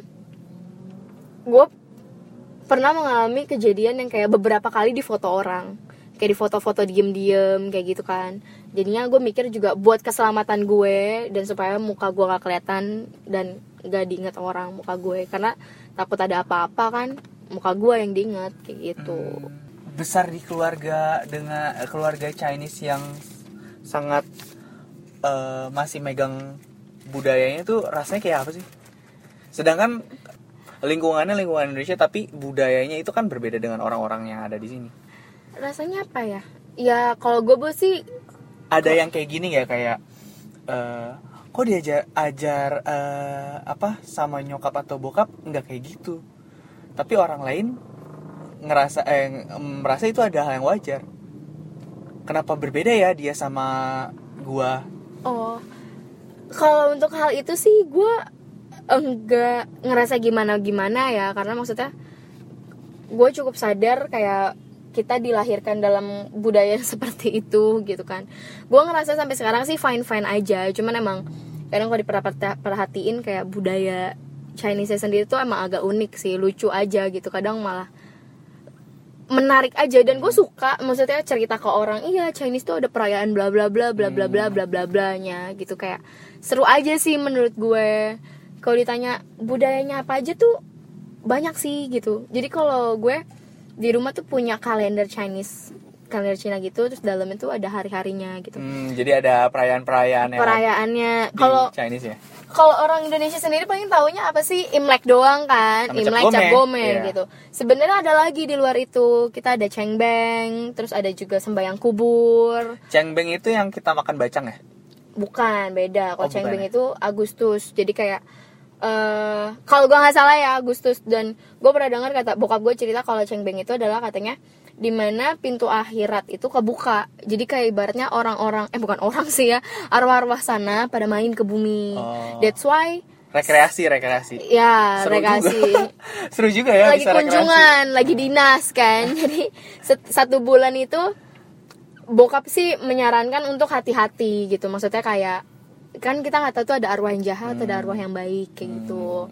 gue pernah mengalami kejadian yang kayak beberapa kali di foto orang. Kayak di foto-foto diem-diem kayak gitu kan. Jadinya gue mikir juga buat keselamatan gue dan supaya muka gue gak kelihatan dan gak diingat orang muka gue. Karena takut ada apa-apa kan muka gue yang diingat kayak gitu. Hmm, besar di keluarga dengan eh, keluarga Chinese yang sangat eh, masih megang budayanya tuh rasanya kayak apa sih? Sedangkan lingkungannya lingkungan Indonesia tapi budayanya itu kan berbeda dengan orang-orang yang ada di sini. rasanya apa ya? Ya kalau gue sih Ada yang kayak gini ya kayak eh, kok diajar ajar eh, apa sama nyokap atau bokap? Nggak kayak gitu tapi orang lain ngerasa eh merasa itu ada hal yang wajar. Kenapa berbeda ya dia sama gua? Oh, kalau untuk hal itu sih gue enggak ngerasa gimana gimana ya, karena maksudnya gue cukup sadar kayak kita dilahirkan dalam budaya seperti itu gitu kan. Gue ngerasa sampai sekarang sih fine fine aja, cuman emang kadang kalau diperhatiin kayak budaya Chinese sendiri tuh emang agak unik sih, lucu aja gitu. Kadang malah menarik aja. Dan gue suka maksudnya cerita ke orang iya Chinese tuh ada perayaan bla bla bla bla bla bla bla bla bla nya gitu. Kayak seru aja sih menurut gue. Kalau ditanya budayanya apa aja tuh? Banyak sih gitu. Jadi kalau gue di rumah tuh punya kalender Chinese kalender Cina gitu terus dalamnya tuh ada hari harinya gitu. Hmm, jadi ada perayaan-perayaan yang perayaannya kalau Chinese ya kalau orang Indonesia sendiri paling taunya apa sih Imlek doang kan Sama Imlek. Cap Gome Iya. gitu sebenarnya ada lagi di luar itu kita ada Cengbeng terus ada juga sembayang kubur Cengbeng itu yang kita makan bacang ya bukan beda kalau Oh, Cengbeng ya? itu Agustus jadi kayak eh kalau gue nggak salah ya Agustus dan gue pernah dengar kata bokap gue cerita kalau Cengbeng itu adalah katanya di mana pintu akhirat itu kebuka jadi kayak ibaratnya orang-orang eh bukan orang sih ya arwah-arwah sana pada main ke bumi Oh. that's why rekreasi rekreasi ya Seru rekreasi juga. seru juga ya lagi bisa rekreasi. kunjungan, lagi dinas kan. Jadi satu bulan itu bokap sih menyarankan untuk hati-hati gitu. Maksudnya kayak kan kita nggak tahu tuh ada arwah yang jahat, ada arwah yang baik kayak gitu.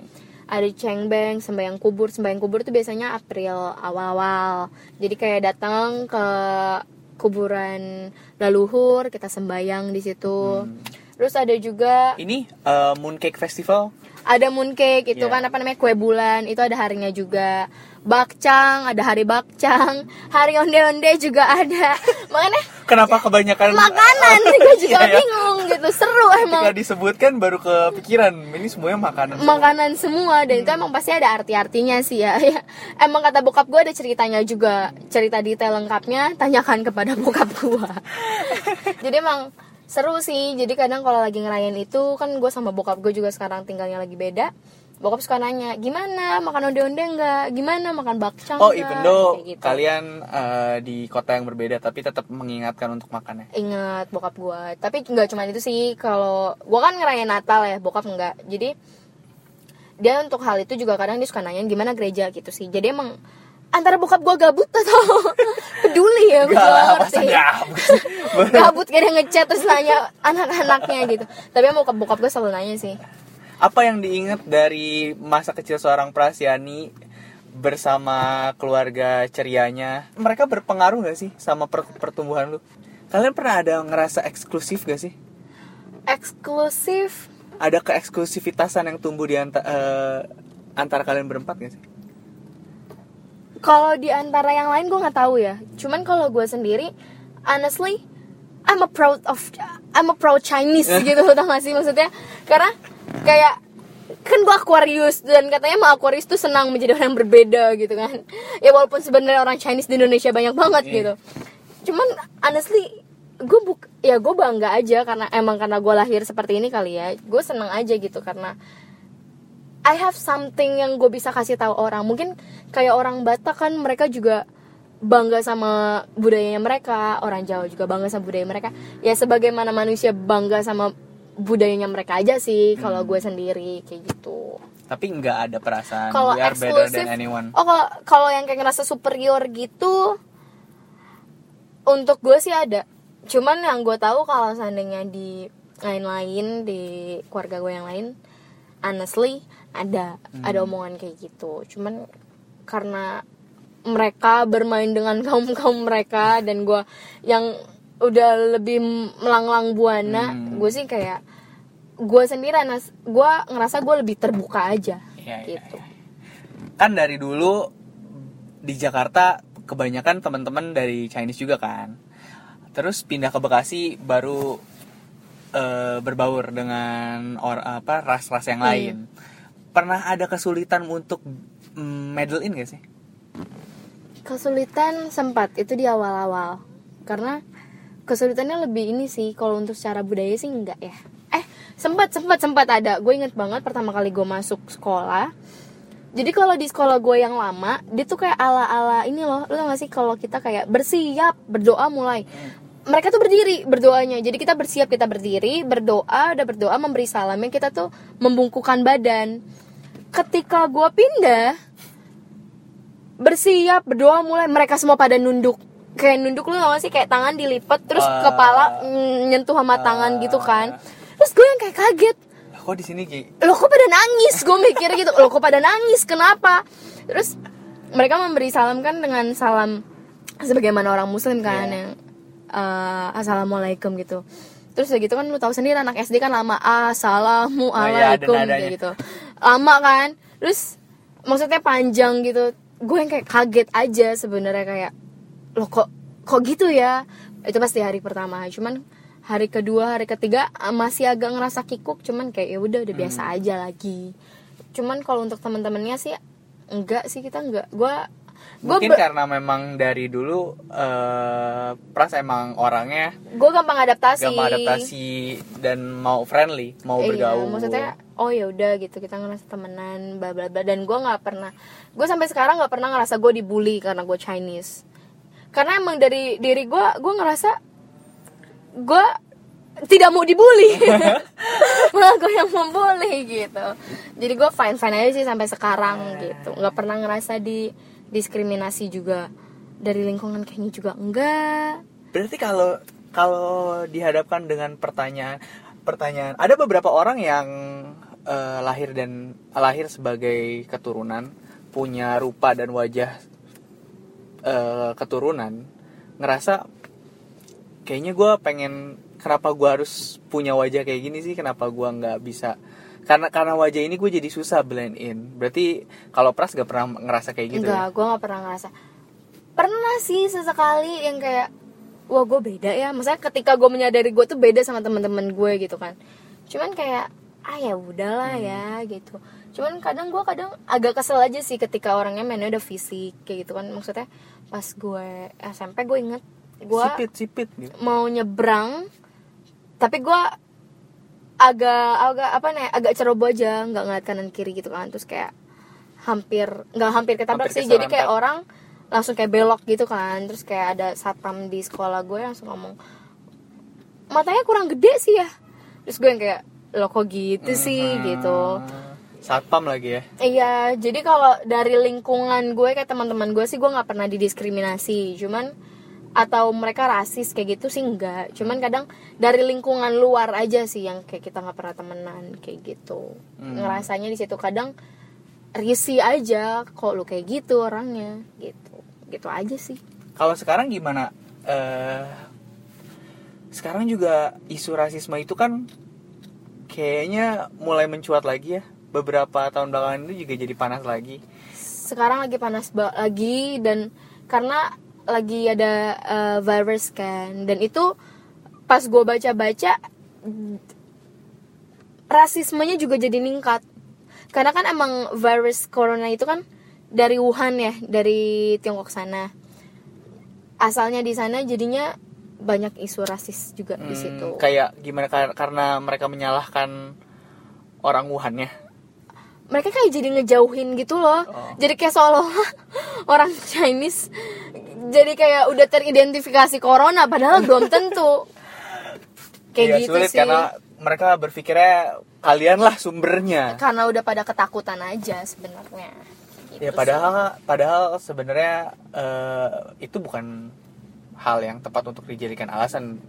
Ada cengbeng, sembahyang kubur, sembahyang kubur tuh biasanya April awal-awal. Jadi kayak datang ke kuburan leluhur, kita sembahyang di situ. Terus ada juga ini eh, Mooncake Festival ada mooncake itu Iya. kan apa namanya kue bulan itu ada harinya juga bakcang ada hari bakcang hari onde onde juga ada makanya kenapa kebanyakan makanan gue juga Iya, ya. bingung gitu seru emang ketika disebutkan baru kepikiran ini semuanya makanan makanan semua dan itu emang pasti ada arti-artinya sih ya. Ya, emang kata bokap gue ada ceritanya juga cerita detail lengkapnya tanyakan kepada bokap gue jadi emang seru sih jadi kadang kalau lagi ngerayain itu kan gue sama bokap gue juga sekarang tinggalnya lagi beda. Bokap suka nanya gimana? Makan onde-onde enggak gimana? Makan bakcang Oh, nggak?" even though gitu. kalian eh, di kota yang berbeda tapi tetap mengingatkan untuk makannya. ingat bokap gue tapi nggak cuma itu sih kalau gue kan ngerayain Natal ya bokap enggak jadi dia untuk hal itu juga kadang dia suka nanyain gimana gereja? Gitu sih. Jadi emang antara bokap gue gabut atau peduli ya gue ngerti gabut gabut kayak ngechat terus nanya anak-anaknya gitu tapi emang bokap bokap gue selalu nanya sih Apa yang diingat dari masa kecil seorang Prasiani bersama keluarga cerianya? Mereka berpengaruh gak sih sama per- pertumbuhan lu? Kalian pernah ada ngerasa eksklusif gak sih? eksklusif Ada keeksklusifitasan yang tumbuh di anta- eh, antara kalian berempat gak sih? Kalau di antara yang lain gue nggak tahu ya. Cuman kalau gue sendiri honestly I'm a proud of I'm a proud Chinese gitu tau gak sih maksudnya? Karena kayak kan gue Aquarius dan katanya mah Aquarius tuh senang menjadi orang yang berbeda gitu kan. Ya walaupun sebenarnya orang Chinese di Indonesia banyak banget Iya. gitu. Cuman honestly gue buk ya gue bangga aja karena emang karena gue lahir seperti ini kali ya. Gue seneng aja gitu karena I have something yang gue bisa kasih tahu orang. Mungkin kayak orang Batak kan mereka juga bangga sama budayanya mereka orang Jawa juga bangga sama budaya mereka. Ya sebagaimana manusia bangga sama budayanya mereka aja sih kalau gue sendiri kayak gitu. Tapi nggak ada perasaan kalau we are better eksklusif than anyone. oh kalau kalau yang kayak ngerasa superior gitu untuk gue sih ada. Cuman yang gue tahu kalau seandainya di lain-lain di keluarga gue yang lain honestly ada. Ada omongan kayak gitu. Cuman karena mereka bermain dengan kaum kaum mereka dan gue yang udah lebih melanglang buana Hmm. gue sih kayak gue sendiri anas gue ngerasa gue lebih terbuka aja iya, gitu Kan dari dulu di Jakarta kebanyakan teman-teman dari Chinese juga kan. Terus pindah ke Bekasi baru eh, berbaur dengan or apa ras-ras yang Hmm. lain. Pernah ada kesulitan untuk mm, in gak sih? kesulitan sempat itu di awal-awal. Karena kesulitannya lebih ini sih kalau untuk secara budaya sih enggak ya. Eh sempat sempat sempat ada. Gue inget banget pertama kali gue masuk sekolah. Jadi kalau di sekolah gue yang lama dia tuh kayak ala ala ini loh. Lu tau gak sih kalau kita kayak bersiap berdoa mulai. Mereka tuh berdiri berdoanya. Jadi kita bersiap kita berdiri berdoa udah berdoa memberi salamnya kita tuh membungkukan badan ketika gue pindah bersiap berdoa mulai mereka semua pada nunduk. Kayak nunduk lu gak sih? Kayak tangan dilipat terus Ah. kepala mm, nyentuh sama tangan gitu kan. Terus gue yang kayak kaget. Kok di sini Ki? loh kok pada nangis? Gue mikir gitu. Loh kok pada nangis? Kenapa? Terus mereka memberi salam kan dengan salam sebagaimana orang muslim kan Iya. yang eh, assalamualaikum gitu. Terus udah gitu kan lu tahu sendiri anak SD kan lama assalamualaikum Oh iya, kayak gitu lama kan? Terus maksudnya panjang gitu. Gue yang kayak kaget aja sebenarnya kayak loh kok kok gitu ya? Itu pasti hari pertama. Cuman hari kedua hari ketiga eh, masih agak ngerasa kikuk. Cuman kayak ya udah udah biasa Hmm. aja lagi. Cuman kalau untuk teman-temannya sih enggak sih kita enggak. Gue Mungkin karena memang dari dulu eh Pras emang orangnya gue gampang adaptasi. gampang adaptasi dan mau friendly, mau Iya, bergaul. maksudnya oh ya udah gitu kita ngerasa temenan bla bla bla dan gue nggak pernah gue sampai sekarang nggak pernah ngerasa gue dibully karena gue Chinese. Karena emang dari diri gue gue ngerasa gue tidak mau dibully. Malah gue yang membuli gitu. Jadi gue fine fine aja sih sampai sekarang gitu. Nggak pernah ngerasa di diskriminasi juga dari lingkungan kayaknya juga enggak. Berarti kalau kalau dihadapkan dengan pertanyaan pertanyaan ada beberapa orang yang eh, lahir dan lahir sebagai keturunan punya rupa dan wajah eh, keturunan ngerasa kayaknya gue pengen kenapa gue harus punya wajah kayak gini sih? Kenapa gue nggak bisa karena karena wajah ini gue jadi susah blend in. Berarti kalau pras gak pernah ngerasa kayak gitu Enggak, ya? gue gak pernah ngerasa. Pernah sih sesekali yang kayak Wah gue beda ya. Maksudnya ketika gue menyadari gue tuh beda sama teman-teman gue gitu kan. Cuman kayak Ah ya udahlah ya gitu. Cuman kadang gue kadang agak kesel aja sih Ketika orangnya mainnya udah fisik Kayak gitu kan. Maksudnya pas gue SMP gue inget Gue sipit sipit gitu. mau nyebrang Tapi gue agak agak apa nih agak ceroboh aja nggak ngeliat kanan kiri gitu kan. Terus kayak hampir nggak hampir ketabrak Hampir sih. jadi kayak orang langsung kayak belok gitu kan. Terus kayak ada satpam di sekolah gue langsung ngomong matanya kurang gede sih ya. Terus gue yang kayak lo kok gitu sih? Gitu. Satpam lagi ya? Iya, jadi kalau dari lingkungan gue kayak teman-teman gue sih gue nggak pernah didiskriminasi, cuman atau mereka rasis kayak gitu sih enggak, cuman kadang dari lingkungan luar aja sih yang kayak kita nggak pernah temenan kayak gitu, Hmm. ngerasanya di situ kadang risih aja kok lu kayak gitu orangnya gitu, gitu aja sih. Kalau sekarang gimana? Eh sekarang juga isu rasisme itu kan kayaknya mulai mencuat lagi ya. Beberapa tahun belakangan itu juga jadi panas lagi. Sekarang lagi panas lagi dan karena lagi ada eh, virus kan, dan itu pas gue baca-baca rasismenya juga jadi ningkat. Karena kan emang virus corona itu kan dari Wuhan ya dari Tiongkok sana. Asalnya di sana jadinya banyak isu rasis juga di Hmm, situ. Kayak gimana kar- karena mereka menyalahkan orang Wuhan ya. mereka kayak jadi ngejauhin gitu loh. Oh. jadi kayak seolah-olah orang Chinese jadi kayak udah teridentifikasi corona padahal belum tentu. Kayak Iya, gitu sulit sih. karena mereka berpikirnya kalian lah sumbernya. karena udah pada ketakutan aja sebenarnya. Gitu Ya sih. padahal padahal sebenarnya eh, itu bukan hal yang tepat untuk dijadikan alasan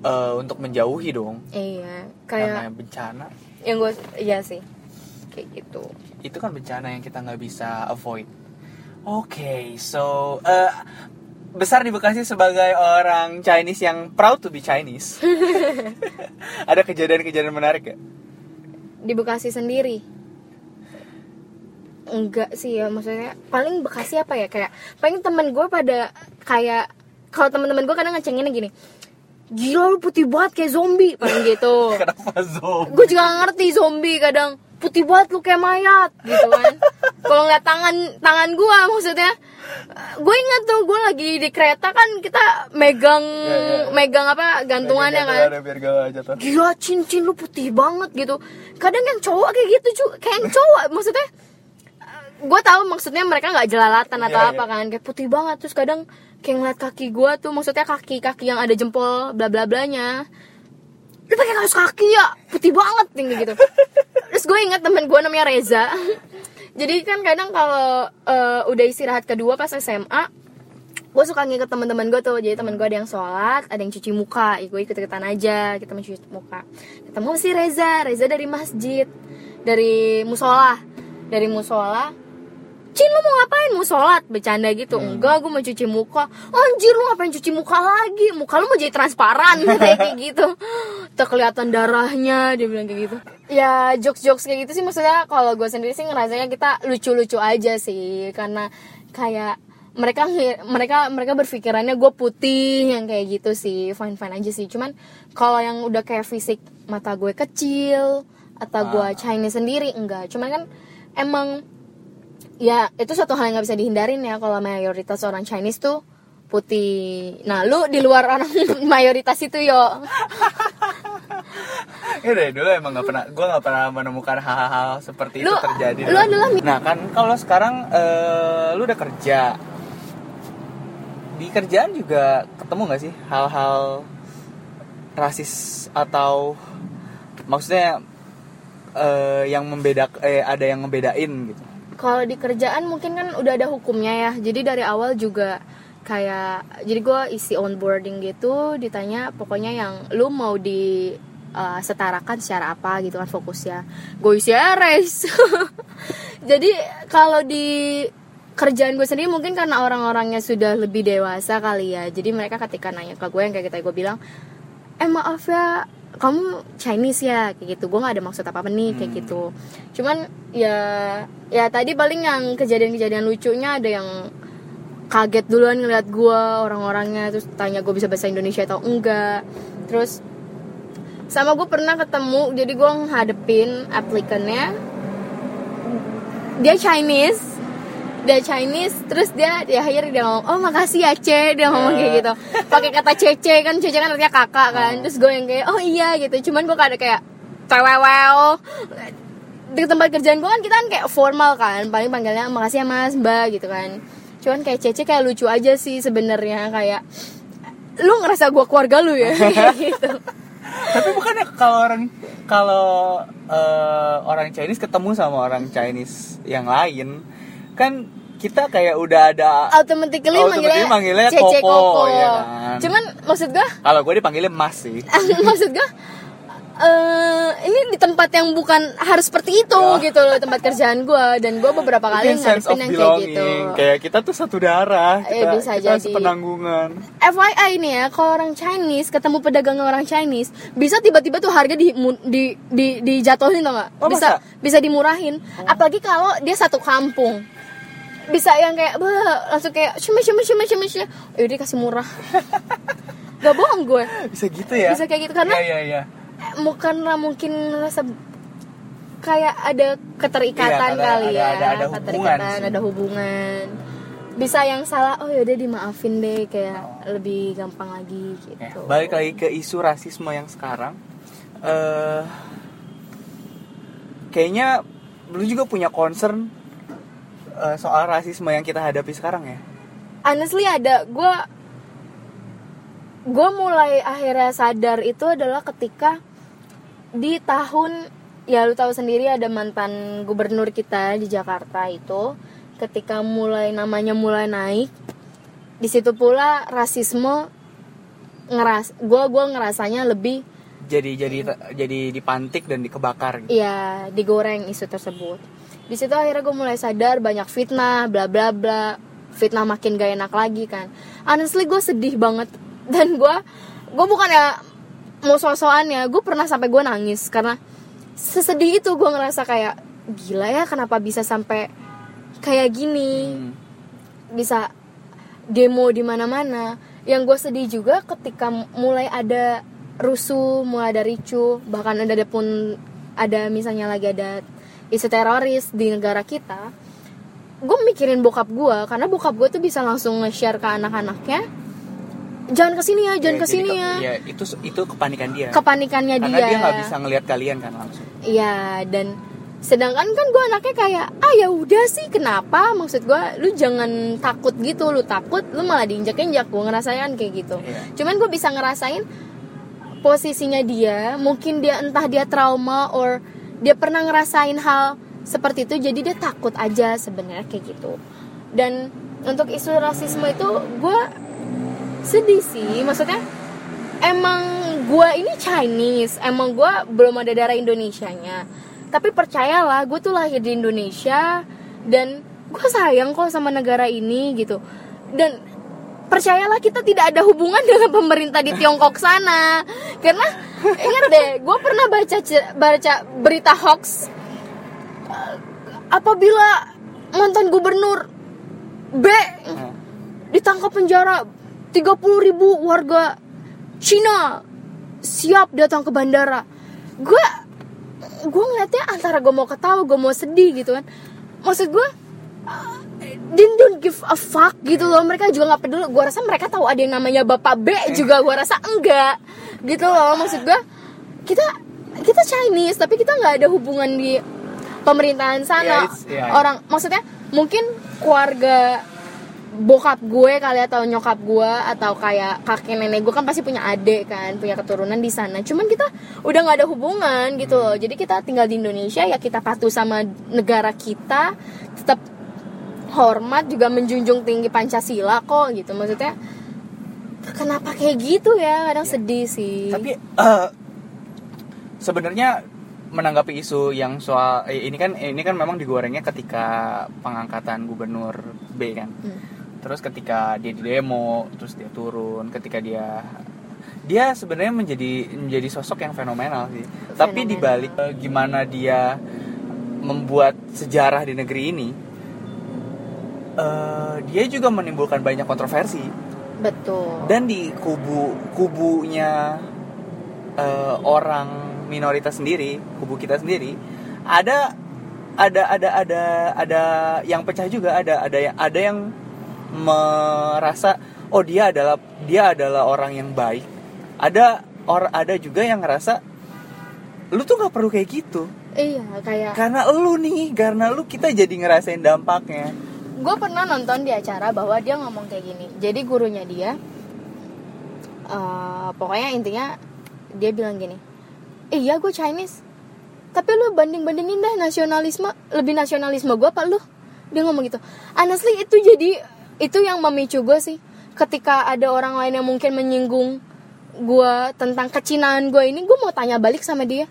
eh, untuk menjauhi dong. Iya karena kayak bencana. Yang gue iya sih. Kayak gitu. Itu kan bencana yang kita nggak bisa avoid. Oke, so eh, besar di Bekasi sebagai orang Chinese yang proud to be Chinese. Ada kejadian-kejadian menarik ya? di Bekasi sendiri enggak sih ya maksudnya paling Bekasi apa ya kayak paling temen gue pada kayak kalau teman-teman gue kadang ngecenginnya gini gila lu putih banget kayak zombie paling gitu Kenapa zombie? gue juga gak ngerti zombie kadang putih banget lu kayak mayat gitu kan. Kalau ngeliat tangan tangan gue maksudnya. Gue ingat tuh gue lagi di kereta kan kita megang Iya, iya. megang apa gantungannya kan. Ada biar gak jatuh. gila cincin lu putih banget gitu. Kadang yang cowok kayak gitu cu. Kayak yang cowok maksudnya gue tahu maksudnya mereka nggak jelalatan atau Iya, apa kan. Kayak putih banget terus kadang kayak ngeliat kaki gue tuh maksudnya kaki kaki yang ada jempol bla bla blanya lu pakai kaos kaki ya. Putih banget tinggi gitu. Terus gue ingat temen gue namanya Reza. Jadi kan kadang kalau eh, udah istirahat kedua pas SMA gue suka ngikut teman-teman gue tuh. Jadi teman gue ada yang sholat ada yang cuci muka. Ya, gue ikut ikutan aja kita mencuci muka. Ketemu si Reza. Reza dari masjid dari musola. Dari musola Cin lu mau ngapain? Mau sholat? Bercanda gitu. Enggak gue mau cuci muka. Anjir lu ngapain cuci muka lagi? Muka lu mau jadi transparan kayak gitu tuh kelihatan darahnya dia bilang kayak gitu. Ya jokes jokes kayak gitu sih maksudnya kalau gue sendiri sih ngerasanya kita lucu lucu aja sih karena kayak mereka mereka mereka berpikirannya gue putih yang kayak gitu sih fine fine aja sih. Cuman kalau yang udah kayak fisik mata gue kecil atau gue Chinese sendiri enggak. Cuman kan emang ya itu suatu hal yang nggak bisa dihindarin ya kalau mayoritas orang Chinese tuh putih. Nah lu di luar orang mayoritas itu yo Ya dari dulu emang gak pernah, gue gak pernah menemukan hal-hal seperti itu Lu- terjadi. lu adalah Nah kan kalau sekarang eh, lu udah kerja, di kerjaan juga ketemu gak sih hal-hal rasis atau maksudnya eh, yang membedak, eh, ada yang ngebedain gitu. kalau di kerjaan mungkin kan udah ada hukumnya ya jadi dari awal juga kayak jadi gue isi onboarding gitu ditanya pokoknya yang lu mau di uh, setarakan secara apa gitu kan fokusnya. Gue isi RS jadi kalau di kerjaan gue sendiri mungkin karena orang-orangnya sudah lebih dewasa kali ya. Jadi mereka ketika nanya ke gue yang kayak kita gue bilang eh maaf ya kamu Chinese ya? Kayak gitu. Gue nggak ada maksud apa apa nih kayak Hmm. gitu. Cuman ya ya tadi paling yang kejadian-kejadian lucunya ada yang kaget duluan ngeliat gue orang-orangnya terus tanya gue bisa bahasa Indonesia atau enggak. Terus sama gue pernah ketemu jadi gue ngadepin applicantnya. Dia Chinese. Dia Chinese terus dia di akhir dia ngomong oh makasih ya Ce dia ngomong kayak gitu. Pakai kata Cece kan Cece kan artinya kakak kan. Terus gue yang kayak oh iya gitu. Cuman gue ada kayak cewewel di tempat kerjaan gue kan kita kan kayak formal kan. Paling panggilnya makasih ya mas mbak gitu kan. Cuman kayak Cece kayak lucu aja sih sebenarnya. Kayak lu ngerasa gue keluarga lu ya? Gitu Tapi bukannya kalau orang kalau eh, orang Chinese ketemu sama orang Chinese yang lain, kan kita kayak udah ada automatically Automatically manggilnya, manggilnya Cece Koko, Koko, ya kan? cuman maksud gue kalau gue dipanggilnya Mas sih. maksud gue eh ini di tempat yang bukan harus seperti itu Ya. gitu loh tempat kerjaan gue dan gue beberapa kali ngadepin yang kayak gitu Kayak kita tuh satu darah, Eh, kita, bisa kita jadi. sepenanggungan. FYI nih ya kalau orang Chinese ketemu pedagang orang Chinese bisa tiba-tiba tuh harga di di di dijatuhin tau nggak Oh, bisa masa? bisa dimurahin apalagi kalau dia satu kampung bisa yang kayak bah, langsung kayak cuma cuma cuma cuma cuma yaudah kasih murah gak bohong gue Bisa gitu ya? Bisa kayak gitu, karena- Iya, iya, iya. Karena mungkin rasa kayak ada keterikatan Iya, ada- kali ada- ya ada- ada hubungan keterikatan sih. ada hubungan bisa yang salah oh yaudah dimaafin deh kayak lebih gampang lagi Ya, gitu balik lagi ke isu rasisme yang sekarang. eh kayaknya lu juga punya concern eh, soal rasisme yang kita hadapi sekarang ya. honestly ada gue gue mulai akhirnya sadar itu adalah ketika di tahun ya lu tahu sendiri ada mantan gubernur kita di Jakarta itu ketika mulai namanya mulai naik di situ pula rasisme ngeras gue gua ngerasanya lebih Jadi jadi jadi dipantik dan dikebakar. Gitu. ya digoreng isu tersebut. Di situ akhirnya gue mulai sadar banyak fitnah bla bla bla. Fitnah makin gak enak lagi kan. Honestly gue sedih banget. Dan gue gue bukan ya mau sosokan ya gue pernah sampai gue nangis karena sesedih itu gue ngerasa kayak gila ya kenapa bisa sampai kayak gini Hmm. bisa demo di mana-mana. Yang gue sedih juga ketika mulai ada rusuh, mulai ada ricu, bahkan ada ada pun ada misalnya lagi ada isu teroris di negara kita gue mikirin bokap gue karena bokap gue tuh bisa langsung nge-share ke anak-anaknya jangan ke sini ya jangan Ya, ke sini jadi ya. iya, itu itu kepanikan dia. Kepanikannya karena dia. dia nggak bisa ngelihat kalian kan langsung. Iya dan sedangkan kan gue anaknya kayak ah ya udah sih kenapa? Maksud gue lu jangan takut gitu lu takut lu malah diinjak injak gue ngerasain kayak gitu. Iya. cuman gue bisa ngerasain posisinya dia mungkin dia entah dia trauma or dia pernah ngerasain hal seperti itu jadi dia takut aja sebenarnya kayak gitu. Dan untuk isu rasisme itu gue sedih sih maksudnya emang gue ini Chinese emang gue belum ada darah Indonesianya. Tapi percayalah gue tuh lahir di Indonesia dan gue sayang kok sama negara ini gitu. Dan percayalah kita tidak ada hubungan dengan pemerintah di Tiongkok sana. Karena ingat deh gue pernah baca baca berita hoax eh, apabila mantan gubernur B Nah, ditangkap penjara 30 ribu warga Cina siap datang ke bandara. Gue gue ngeliatnya antara gue mau ketawa gue mau sedih gitu kan. Maksud gue uh, they don't give a fuck gitu loh. Mereka juga nggak peduli. Gue rasa mereka tahu ada yang namanya bapak B juga. Gue rasa enggak gitu loh. Maksud gue kita kita Chinese tapi kita nggak ada hubungan di pemerintahan sana. Yeah, yeah. orang maksudnya mungkin keluarga bokap gue kali atau nyokap gue atau kayak kakek nenek gue kan pasti punya adik kan punya keturunan di sana. Cuman kita udah nggak ada hubungan gitu loh. Jadi kita tinggal di Indonesia ya kita patuh sama negara kita tetap hormat juga menjunjung tinggi Pancasila kok gitu. Maksudnya kenapa kayak gitu ya? Kadang sedih sih. Tapi eh, sebenarnya menanggapi isu yang soal eh, ini kan ini kan memang digorengnya ketika pengangkatan gubernur B kan. Hmm. Terus ketika dia di demo terus dia turun ketika dia dia sebenarnya menjadi menjadi sosok yang fenomenal sih. Tapi Fenomenal. dibalik eh, gimana dia membuat sejarah di negeri ini eh, dia juga menimbulkan banyak kontroversi. Betul. Dan di kubu kubunya eh, orang minoritas sendiri kubu kita sendiri ada ada ada ada ada yang pecah juga ada ada yang ada yang merasa oh dia adalah dia adalah orang yang baik. Ada or ada juga yang ngerasa lu tuh nggak perlu kayak gitu. Iya kayak karena lu nih karena lu kita jadi ngerasain dampaknya. Gue pernah nonton di acara bahwa dia ngomong kayak gini. Jadi gurunya dia eh, pokoknya intinya dia bilang gini eh, iya gue Chinese tapi lu banding bandingin deh nasionalisme lebih nasionalisme gue apa lu. Dia ngomong gitu. Honestly itu jadi itu yang memicu gue sih. Ketika ada orang lain yang mungkin menyinggung gue tentang kecinaan gue ini gue mau tanya balik sama dia.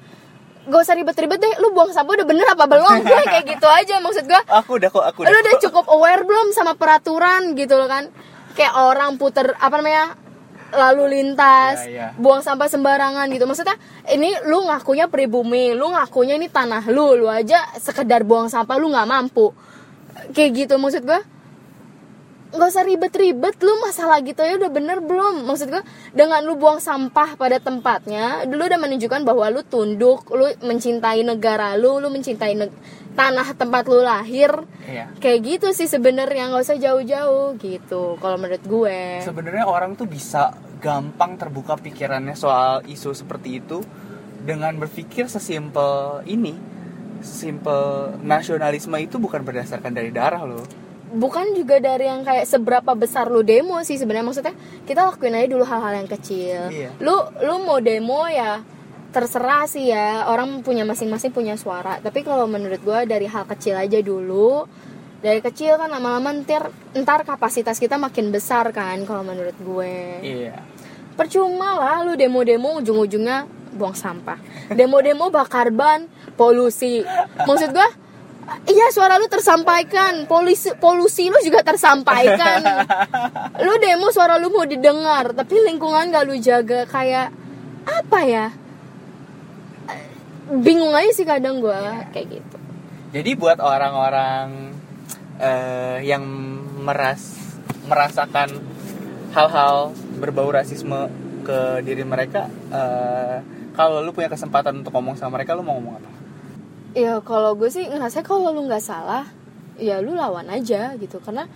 Gak usah ribet-ribet deh lu buang sampah udah bener apa belum? Gue kayak gitu aja maksud gue aku udah kok aku udah lu udah cukup aware belum sama peraturan gitu loh kan? Kayak orang puter apa namanya lalu lintas Ya, ya. buang sampah sembarangan gitu. Maksudnya ini lu ngakunya pribumi lu ngakunya ini tanah lu lu aja sekedar buang sampah lu nggak mampu. Kayak gitu maksud gua nggak usah ribet-ribet lu masalah gitu ya udah bener belum? Maksud gua dengan lu buang sampah pada tempatnya dulu udah menunjukkan bahwa lu tunduk lu mencintai negara lu lu mencintai neg- tanah tempat lu lahir. Iya. kayak gitu sih sebenarnya nggak usah jauh-jauh gitu kalau menurut gue. Sebenarnya orang tuh bisa gampang terbuka pikirannya soal isu seperti itu dengan berpikir sesimpel ini. Sesimpel nasionalisme itu bukan berdasarkan dari darah loh bukan juga dari yang kayak seberapa besar lu demo sih sebenarnya. Maksudnya kita lakuin aja dulu hal-hal yang kecil. Iya. lu lu mau demo ya terserah sih ya. Orang punya masing-masing punya suara. Tapi kalau menurut gue dari hal kecil aja dulu. Dari kecil kan lama-lama ntar ntar kapasitas kita makin besar kan kalau menurut gue. Iya. Percuma lah lu demo-demo ujung-ujungnya buang sampah. Demo-demo bakar ban polusi. Maksud gua iya suara lu tersampaikan. Polusi polusi lu juga tersampaikan. Lu demo suara lu mau didengar tapi lingkungan gak lu jaga. Kayak apa ya? Bingung aja sih kadang gua kayak gitu. Jadi buat orang-orang eh, yang meras merasakan hal-hal berbau rasisme ke diri mereka eh, kalau lu punya kesempatan untuk ngomong sama mereka lu mau ngomong apa ya kalau gue sih ngerasa kalau lu nggak salah ya lu lawan aja gitu. Karena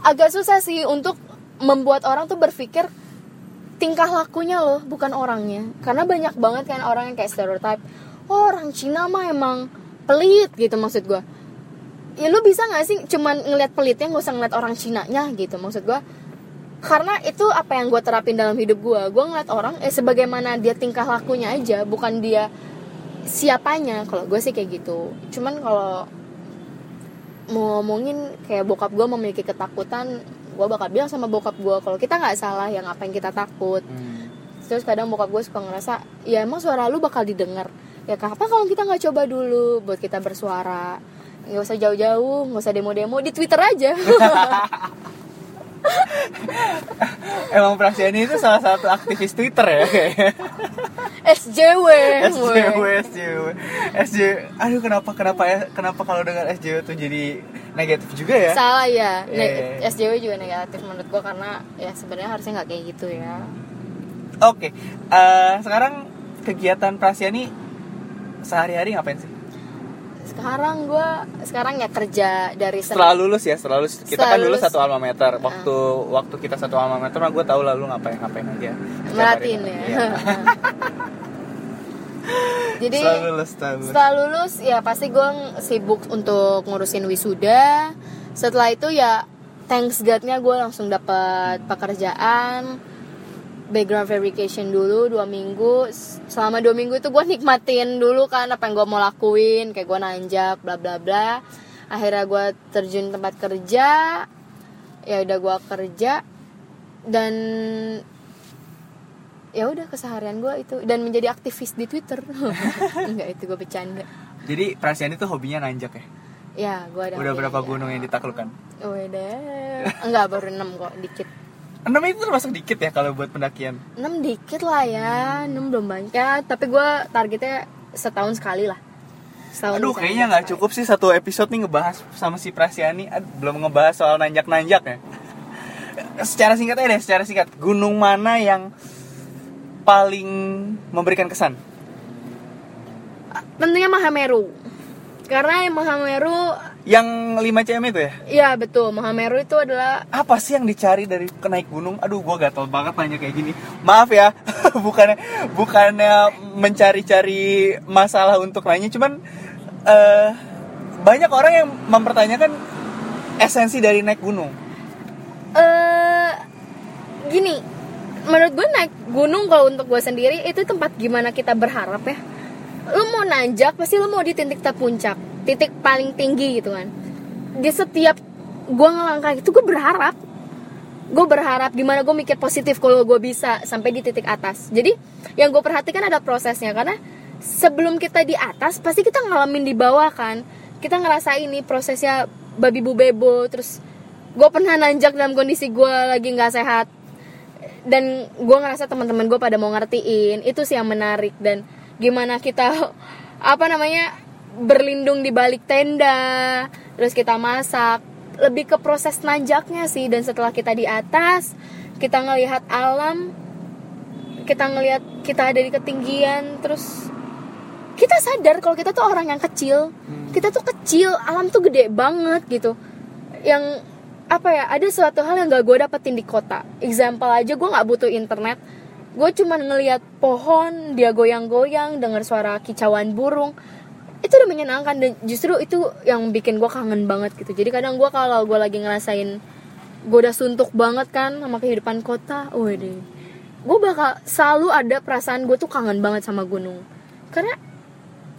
agak susah sih untuk membuat orang tuh berpikir tingkah lakunya loh bukan orangnya. Karena banyak banget kan orang yang kayak stereotype oh orang Cina mah emang pelit gitu maksud gue ya lu bisa nggak sih cuman ngeliat pelitnya nggak usah ngeliat orang Cina nya gitu maksud gue karena itu apa yang gue terapin dalam hidup gue gue ngeliat orang eh sebagaimana dia tingkah lakunya aja bukan dia siapanya kalau gue sih kayak gitu. Cuman kalau mau ngomongin kayak bokap gue memiliki ketakutan gue bakal bilang sama bokap gue kalau kita nggak salah yang apa yang kita takut. Hmm. terus kadang bokap gue suka ngerasa ya emang suara lu bakal didengar. Ya kenapa kalau kita nggak coba dulu buat kita bersuara? Nggak usah jauh-jauh nggak usah demo-demo di twitter aja Emang Prasiani itu salah satu aktivis Twitter ya kayaknya. SJW SJW. SJW, SJW. Aduh kenapa kenapa ya kenapa kalau dengar SJW tuh jadi negatif juga ya? salah ya Iya, Ne- iya, iya. SJW juga negatif menurut gue karena ya sebenarnya harusnya nggak kayak gitu ya Oke, eh, sekarang kegiatan Prasiani sehari-hari ngapain sih? Sekarang gue sekarang ya kerja dari Setelah lulus ya, setelah lulus. Kita Setelah kan dulu lulus. satu alma mater. Waktu waktu kita satu alma mater, mah gue tahu lah lu ngapain ngapain aja. Merhatiin hari. ya Iya. jadi Setelah lulus, setelah lulus. setelah lulus ya pasti gue sibuk untuk ngurusin wisuda setelah itu ya thanks God-nya gue langsung dapat pekerjaan background verification dulu dua minggu. Selama dua minggu itu gue nikmatin dulu kan apa yang gue mau lakuin. Kayak gue nanjak bla bla bla. Akhirnya gue terjun tempat kerja. Ya udah gue kerja. Dan ya udah keseharian gue itu. Dan menjadi aktivis di Twitter. Enggak itu gue bercanda. Jadi Prasiani tuh hobinya nanjak ya. ya gue ada Udah berapa gunung yang ditaklukkan? udah enggak baru enam kok dikit Enam itu termasuk dikit ya kalau buat pendakian. enam dikit lah ya enam belum banyak tapi gue targetnya setahun sekali lah setahun Aduh, kayaknya nggak cukup sih satu episode nih ngebahas sama si Prasiani. Belum ngebahas soal nanjak-nanjak ya. Secara singkat aja deh, secara singkat. Gunung mana yang paling memberikan kesan? tentunya Mahameru karena yang Mahameru Yang 5 cm itu ya? ya betul Mahameru itu adalah Apa sih yang dicari dari kenaik gunung? Aduh, gua gatel banget nanya kayak gini. Maaf ya, bukannya bukannya mencari-cari masalah untuk nanya, cuman eh banyak orang yang mempertanyakan esensi dari naik gunung. eh gini menurut gue naik gunung kalau untuk gue sendiri itu tempat gimana kita berharap ya lu mau nanjak pasti lu mau di titik terpuncak titik paling tinggi gitu kan. Di setiap gue ngelangkah itu gue berharap. Gue berharap gimana gue mikir positif kalau gue bisa sampai di titik atas. Jadi yang gue perhatikan ada prosesnya. Karena sebelum kita di atas pasti kita ngalamin di bawah kan. Kita ngerasa ini prosesnya babi bu bebo terus gue pernah nanjak dalam kondisi gue lagi nggak sehat. Dan gue ngerasa teman-teman gue pada mau ngertiin. Itu sih yang menarik. Dan gimana kita apa namanya berlindung di balik tenda terus kita masak. Lebih ke proses nanjaknya sih dan setelah kita di atas kita ngelihat alam kita ngelihat kita ada di ketinggian terus kita sadar kalau kita tuh orang yang kecil. Kita tuh kecil alam tuh gede banget gitu. Yang apa ya ada suatu hal yang gak gue dapetin di kota. Example aja gue nggak butuh internet. Gue cuman ngelihat pohon dia goyang-goyang dengar suara kicauan burung itu udah menyenangkan dan justru itu yang bikin gue kangen banget gitu. Jadi kadang gue kalau gue lagi ngerasain gue udah suntuk banget kan sama kehidupan kota waduh. Gue bakal selalu ada perasaan gue tuh kangen banget sama gunung. Karena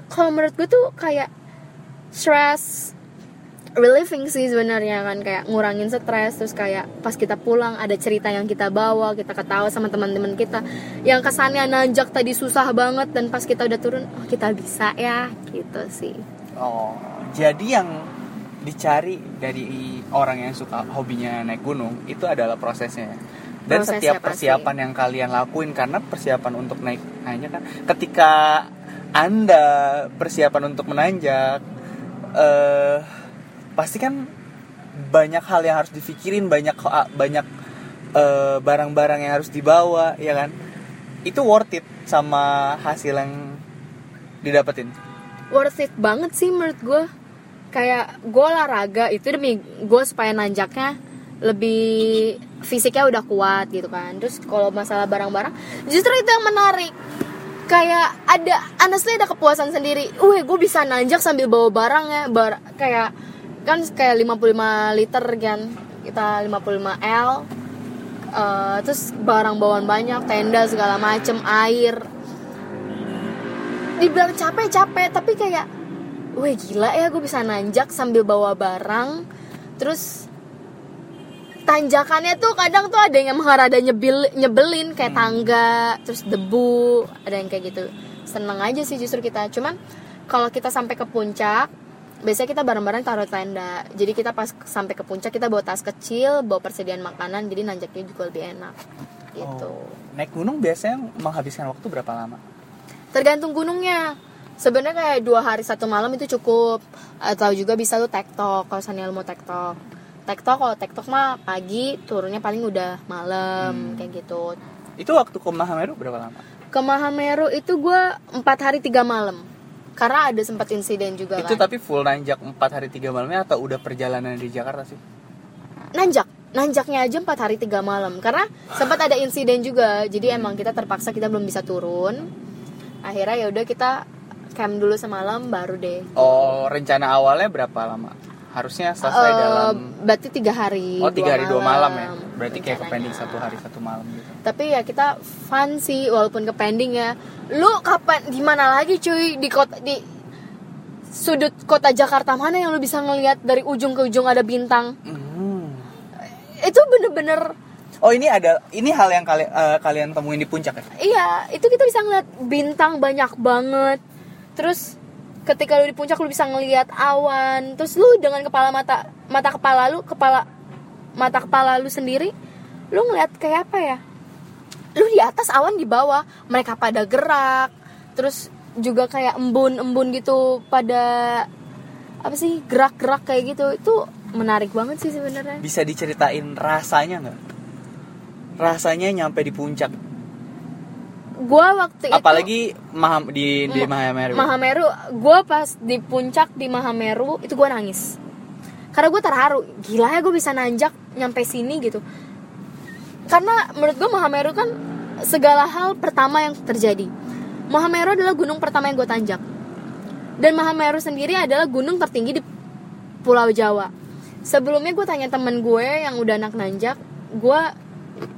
kalau menurut gue tuh kayak stress relieving sih sebenarnya kan kayak ngurangin stres terus kayak pas kita pulang ada cerita yang kita bawa kita ketawa sama teman-teman kita yang kesannya nanjak tadi susah banget dan pas kita udah turun oh kita bisa ya gitu sih Oh, jadi yang dicari dari orang yang suka hobinya naik gunung itu adalah prosesnya. Dan Prosesnya setiap pasti. persiapan yang kalian lakuin karena persiapan untuk naik hanya kan ketika Anda persiapan untuk menanjak eh pasti kan banyak hal yang harus dipikirin, banyak banyak eh, barang-barang yang harus dibawa, ya kan? Itu worth it sama hasil yang didapetin. worth it banget sih menurut gue kayak gue olahraga itu demi gue supaya nanjaknya lebih fisiknya udah kuat gitu kan terus kalau masalah barang-barang justru itu yang menarik kayak ada honestly ada kepuasan sendiri wih gue bisa nanjak sambil bawa barang ya bar kayak kan kayak 55 liter kan kita 55 L Eh, terus barang bawaan banyak tenda segala macem air. Dibilang capek capek tapi kayak wih gila ya gue bisa nanjak sambil bawa barang. Terus tanjakannya tuh kadang tuh ada yang rada nyebil nyebelin kayak tangga terus debu ada yang kayak gitu. Seneng aja sih justru kita. Cuman kalau kita sampai ke puncak biasanya kita bareng-bareng taruh tenda. Jadi kita pas sampai ke puncak kita bawa tas kecil bawa persediaan makanan jadi nanjaknya juga lebih enak. Gitu. Oh, naik gunung biasanya menghabiskan waktu berapa lama? tergantung gunungnya. Sebenarnya kayak dua hari satu malam itu cukup. Atau juga bisa tuh tektok kalau lu mau tektok. Tektok kalau tektok mah pagi turunnya paling udah malam Hmm. kayak gitu. Itu waktu ke Mahameru berapa lama? ke Mahameru itu gue empat hari tiga malam karena ada sempat insiden juga Itu kan tapi full nanjak 4 hari 3 malamnya atau udah perjalanan di Jakarta sih? nanjak nanjaknya aja empat hari tiga malam karena sempat ada insiden juga jadi emang kita terpaksa kita belum bisa turun akhirnya ya udah kita camp dulu semalam baru deh Oh, rencana awalnya berapa lama? Harusnya selesai Eh, dalam berarti tiga hari Oh, tiga hari dua malam ya. Berarti kayak ke rencananya. pending satu hari satu malam gitu. Tapi ya kita fun sih walaupun ke pending ya. Lu kapan di mana lagi cuy? Di kota di sudut kota Jakarta mana yang lu bisa ngelihat dari ujung ke ujung ada bintang? Hmm. itu bener-bener Oh ini ada ini hal yang kalian kalian temuin di puncak ya? iya itu kita bisa ngeliat bintang banyak banget. Terus ketika lu di puncak lu bisa ngelihat awan. Terus lu dengan kepala mata mata kepala lu kepala mata kepala lu sendiri lu ngeliat kayak apa ya lu di atas awan di bawah. Mereka pada gerak. Terus juga kayak embun-embun gitu pada apa sih gerak-gerak kayak gitu. Itu menarik banget sih sebenarnya. Bisa diceritain rasanya nggak? Rasanya nyampe di puncak. gua waktu itu Apalagi Maham, di di Mahameru. Mahameru. Gue pas di puncak di Mahameru itu gue nangis. Karena gue terharu. Gila ya gue bisa nanjak nyampe sini gitu karena menurut gue Mahameru kan segala hal pertama yang terjadi. Mahameru adalah gunung pertama yang gue tanjak. Dan Mahameru sendiri adalah gunung tertinggi di Pulau Jawa. Sebelumnya gue tanya temen gue yang udah anak nanjak gue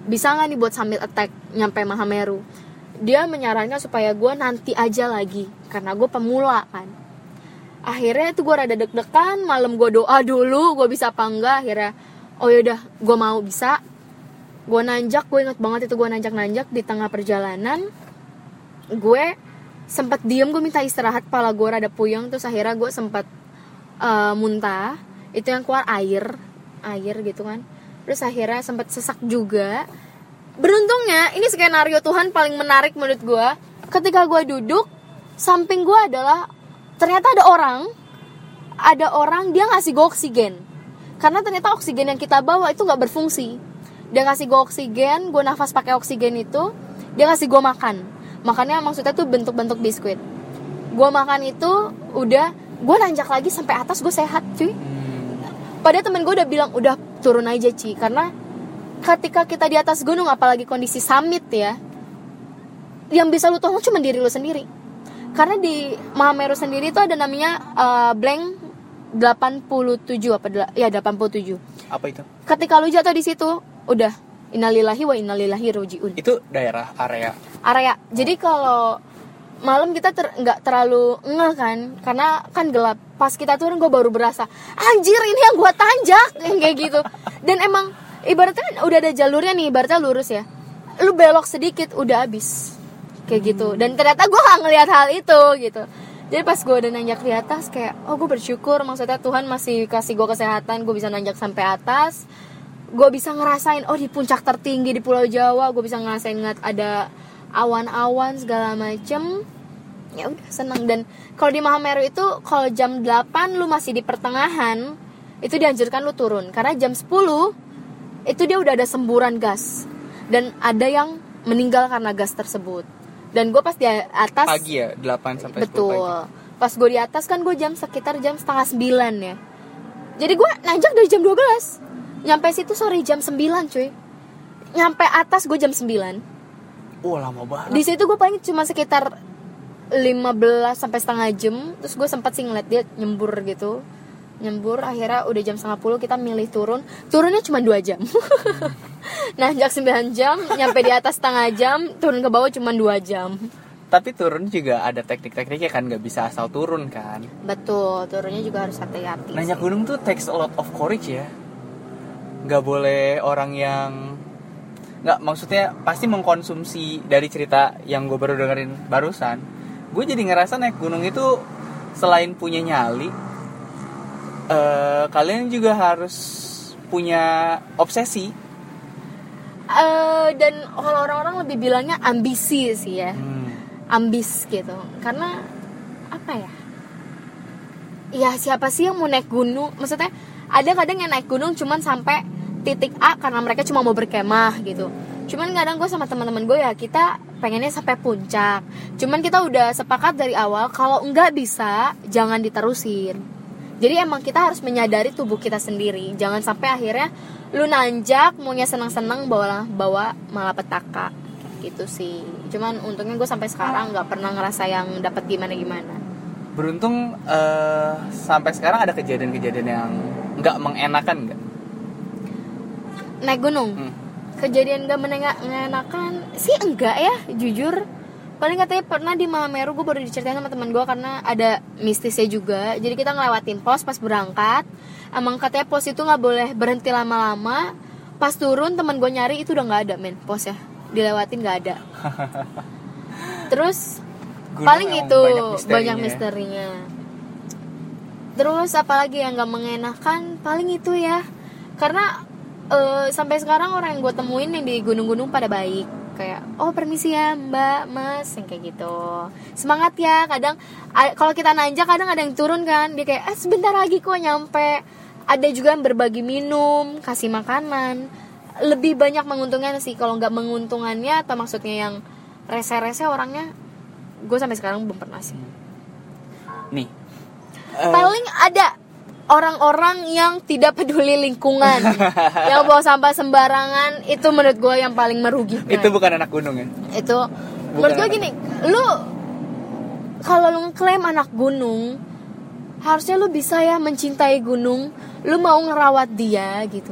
bisa nggak nih buat sambil attack nyampe Mahameru dia menyarankan supaya gue nanti aja lagi karena gue pemula kan. Akhirnya tuh gue rada deg-degan malam gue doa dulu gue bisa apa enggak akhirnya oh yaudah gue mau bisa gue nanjak gue inget banget itu gue nanjak-nanjak di tengah perjalanan. Gue sempat diem gue minta istirahat pala gue rada puyeng terus akhirnya gue sempat eh, muntah. Itu yang keluar air air gitu kan. Terus akhirnya sempat sesak juga. Beruntungnya ini skenario Tuhan paling menarik menurut gue ketika gue duduk samping gue adalah ternyata ada orang ada orang dia ngasih gue oksigen. Karena ternyata oksigen yang kita bawa itu nggak berfungsi dia ngasih gue oksigen gue nafas pakai oksigen itu dia ngasih gue makan. Makannya maksudnya tuh bentuk-bentuk biskuit. Gue makan itu udah gue nanjak lagi sampai atas gue sehat cuy. Padahal temen gue udah bilang udah turun aja Ci. Karena ketika kita di atas gunung apalagi kondisi summit ya yang bisa lu tolong cuma diri lu sendiri. Karena di Mahameru sendiri itu ada namanya eh, blank 87 apa ya 87 Apa itu? ketika lu jatuh di situ udah. Innalillahi wa innalillahi rojiun. Itu daerah area. area. Jadi kalau malam kita ter- nggak terlalu ngeh kan karena kan gelap. Pas kita turun gue baru berasa anjir ini yang gue tanjak yang kayak gitu. Dan emang ibaratnya kan udah ada jalurnya nih ibaratnya lurus ya. Lu belok sedikit udah habis. Kayak gitu. Dan ternyata gue gak ngeliat hal itu gitu. Jadi pas gue udah nanjak di atas kayak oh gue bersyukur maksudnya Tuhan masih kasih gue kesehatan gue bisa nanjak sampai atas gue bisa ngerasain oh di puncak tertinggi di Pulau Jawa gue bisa ngerasain ngeliat ada awan-awan segala macem. Ya udah seneng. Dan kalau di Mahameru itu kalau jam 8 lu masih di pertengahan itu dianjurkan lu turun. Karena jam 10 itu dia udah ada semburan gas. Dan ada yang meninggal karena gas tersebut. Dan gue pas di atas Pagi ya, 8 sampai 10 betul. Pagi. pas gue di atas kan gue jam sekitar jam setengah sembilan ya. Jadi gue nanjak dari jam 12 nyampe situ sore jam 9 cuy nyampe atas gue jam 9 Wah lama banget. di situ gue paling cuma sekitar 15 sampai setengah jam terus gue sempat sih ngeliat dia nyembur gitu nyembur akhirnya udah jam setengah puluh kita milih turun turunnya cuma dua jam nanjak 9 jam nyampe di atas setengah jam turun ke bawah cuma dua jam Tapi turun juga ada teknik-tekniknya kan nggak bisa asal turun kan. betul turunnya juga harus hati-hati sih. gunung tuh takes a lot of courage ya. Nggak boleh orang yang nggak maksudnya pasti mengkonsumsi dari cerita yang gue baru dengerin barusan. Gue jadi ngerasa naik gunung itu selain punya nyali, eh, kalian juga harus punya obsesi. Eh, dan kalau orang-orang lebih bilangnya ambisi sih ya Hmm. ambis gitu karena apa ya ya siapa sih yang mau naik gunung maksudnya ada kadang yang naik gunung cuman sampai titik A karena mereka cuma mau berkemah gitu. Cuman kadang gue sama teman-teman gue ya kita pengennya sampai puncak. Cuman kita udah sepakat dari awal kalau nggak bisa jangan diterusin. Jadi emang kita harus menyadari tubuh kita sendiri. Jangan sampai akhirnya lu nanjak maunya senang-senang bawa bawa malapetaka. Gitu sih. Cuman untungnya gue sampai sekarang nggak pernah ngerasa yang dapat gimana gimana Beruntung eh, sampai sekarang ada kejadian-kejadian yang nggak mengenakan nggak? Naik gunung. Hmm. kejadian gak mengenakan sih enggak ya jujur. Paling katanya pernah di Mahameru gue baru diceritain sama teman gue karena ada mistisnya juga. Jadi kita ngelewatin pos pas berangkat. Emang katanya pos itu nggak boleh berhenti lama-lama. Pas turun teman gue nyari itu udah nggak ada men pos ya. Dilewatin nggak ada. Terus Gunung paling itu banyak misterinya banyak ya. misterinya. Terus apalagi yang gak mengenakan? Paling itu ya. Karena eh, sampai sekarang orang yang gue temuin yang di gunung-gunung pada baik. Kayak oh permisi ya mbak mas yang kayak gitu. Semangat ya kadang kalau kita nanjak kadang ada yang turun kan. Dia kayak eh sebentar lagi kok nyampe. Ada juga yang berbagi minum kasih makanan. Lebih banyak menguntungkan sih kalau nggak menguntungannya atau maksudnya yang rese-rese orangnya gue sampai sekarang belum pernah sih. Nih. eh, paling ada orang-orang yang tidak peduli lingkungan. Yang bawa sampah sembarangan itu menurut gue yang paling merugikan. Itu bukan anak gunung ya? itu. Menurut gue gini lu kalau lu ngeklaim anak gunung harusnya lu bisa ya mencintai gunung. Lu mau ngerawat dia gitu.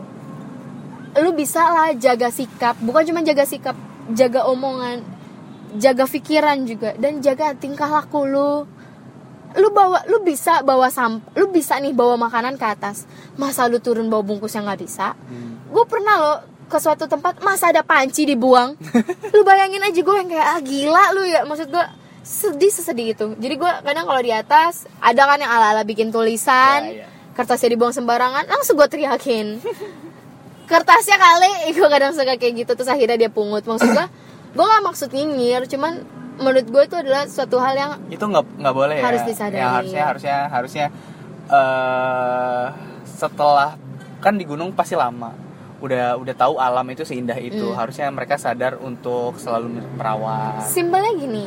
Lu bisa lah jaga sikap. Bukan cuma jaga sikap jaga omongan jaga pikiran juga. Dan jaga tingkah laku lu lu bawa lu bisa bawa sam lu bisa nih bawa makanan ke atas. Masa lu turun bawa bungkus yang nggak bisa? Hmm. gue pernah loh ke suatu tempat masa ada panci dibuang. Lu bayangin aja gue yang kayak ah gila lu ya. Maksud gue sedih sesedih itu. Jadi gue kadang kalau di atas ada kan yang ala ala bikin tulisan Ya, ya. kertasnya dibuang sembarangan langsung gue teriakin. Kertasnya kali gue kadang suka kayak gitu terus akhirnya dia pungut. Maksud gue gue gak maksud nyinyir cuman menurut gue itu adalah suatu hal yang itu nggak nggak boleh ya. Harus disadari. Ya, harusnya harusnya harusnya eh setelah kan di gunung pasti lama. Udah udah tahu alam itu seindah itu. Hmm. harusnya mereka sadar untuk selalu merawat. Simpelnya gini.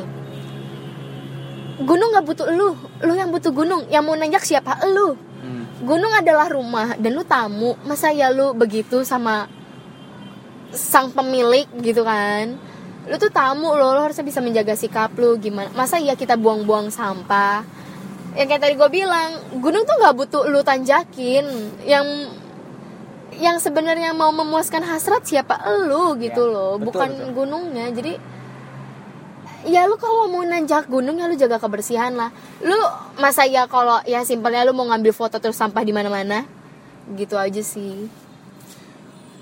Gunung gak butuh lu. Lu yang butuh gunung. Yang mau nanjak siapa? Lu. Hmm. gunung adalah rumah dan lu tamu. Masa ya lu begitu sama sang pemilik gitu kan lu tuh tamu lo, lo harusnya bisa menjaga sikap lu gimana? Masa ya kita buang-buang sampah? Yang kayak tadi gue bilang gunung tuh nggak butuh lu tanjakin. Yang yang sebenarnya mau memuaskan hasrat siapa? Lu gitu Ya, loh betul, bukan betul. gunungnya. Jadi ya lu kalau mau nanjak gunung ya lu jaga kebersihan lah. Lu masa ya kalau ya simpelnya lu mau ngambil foto terus sampah di mana-mana? Gitu aja sih.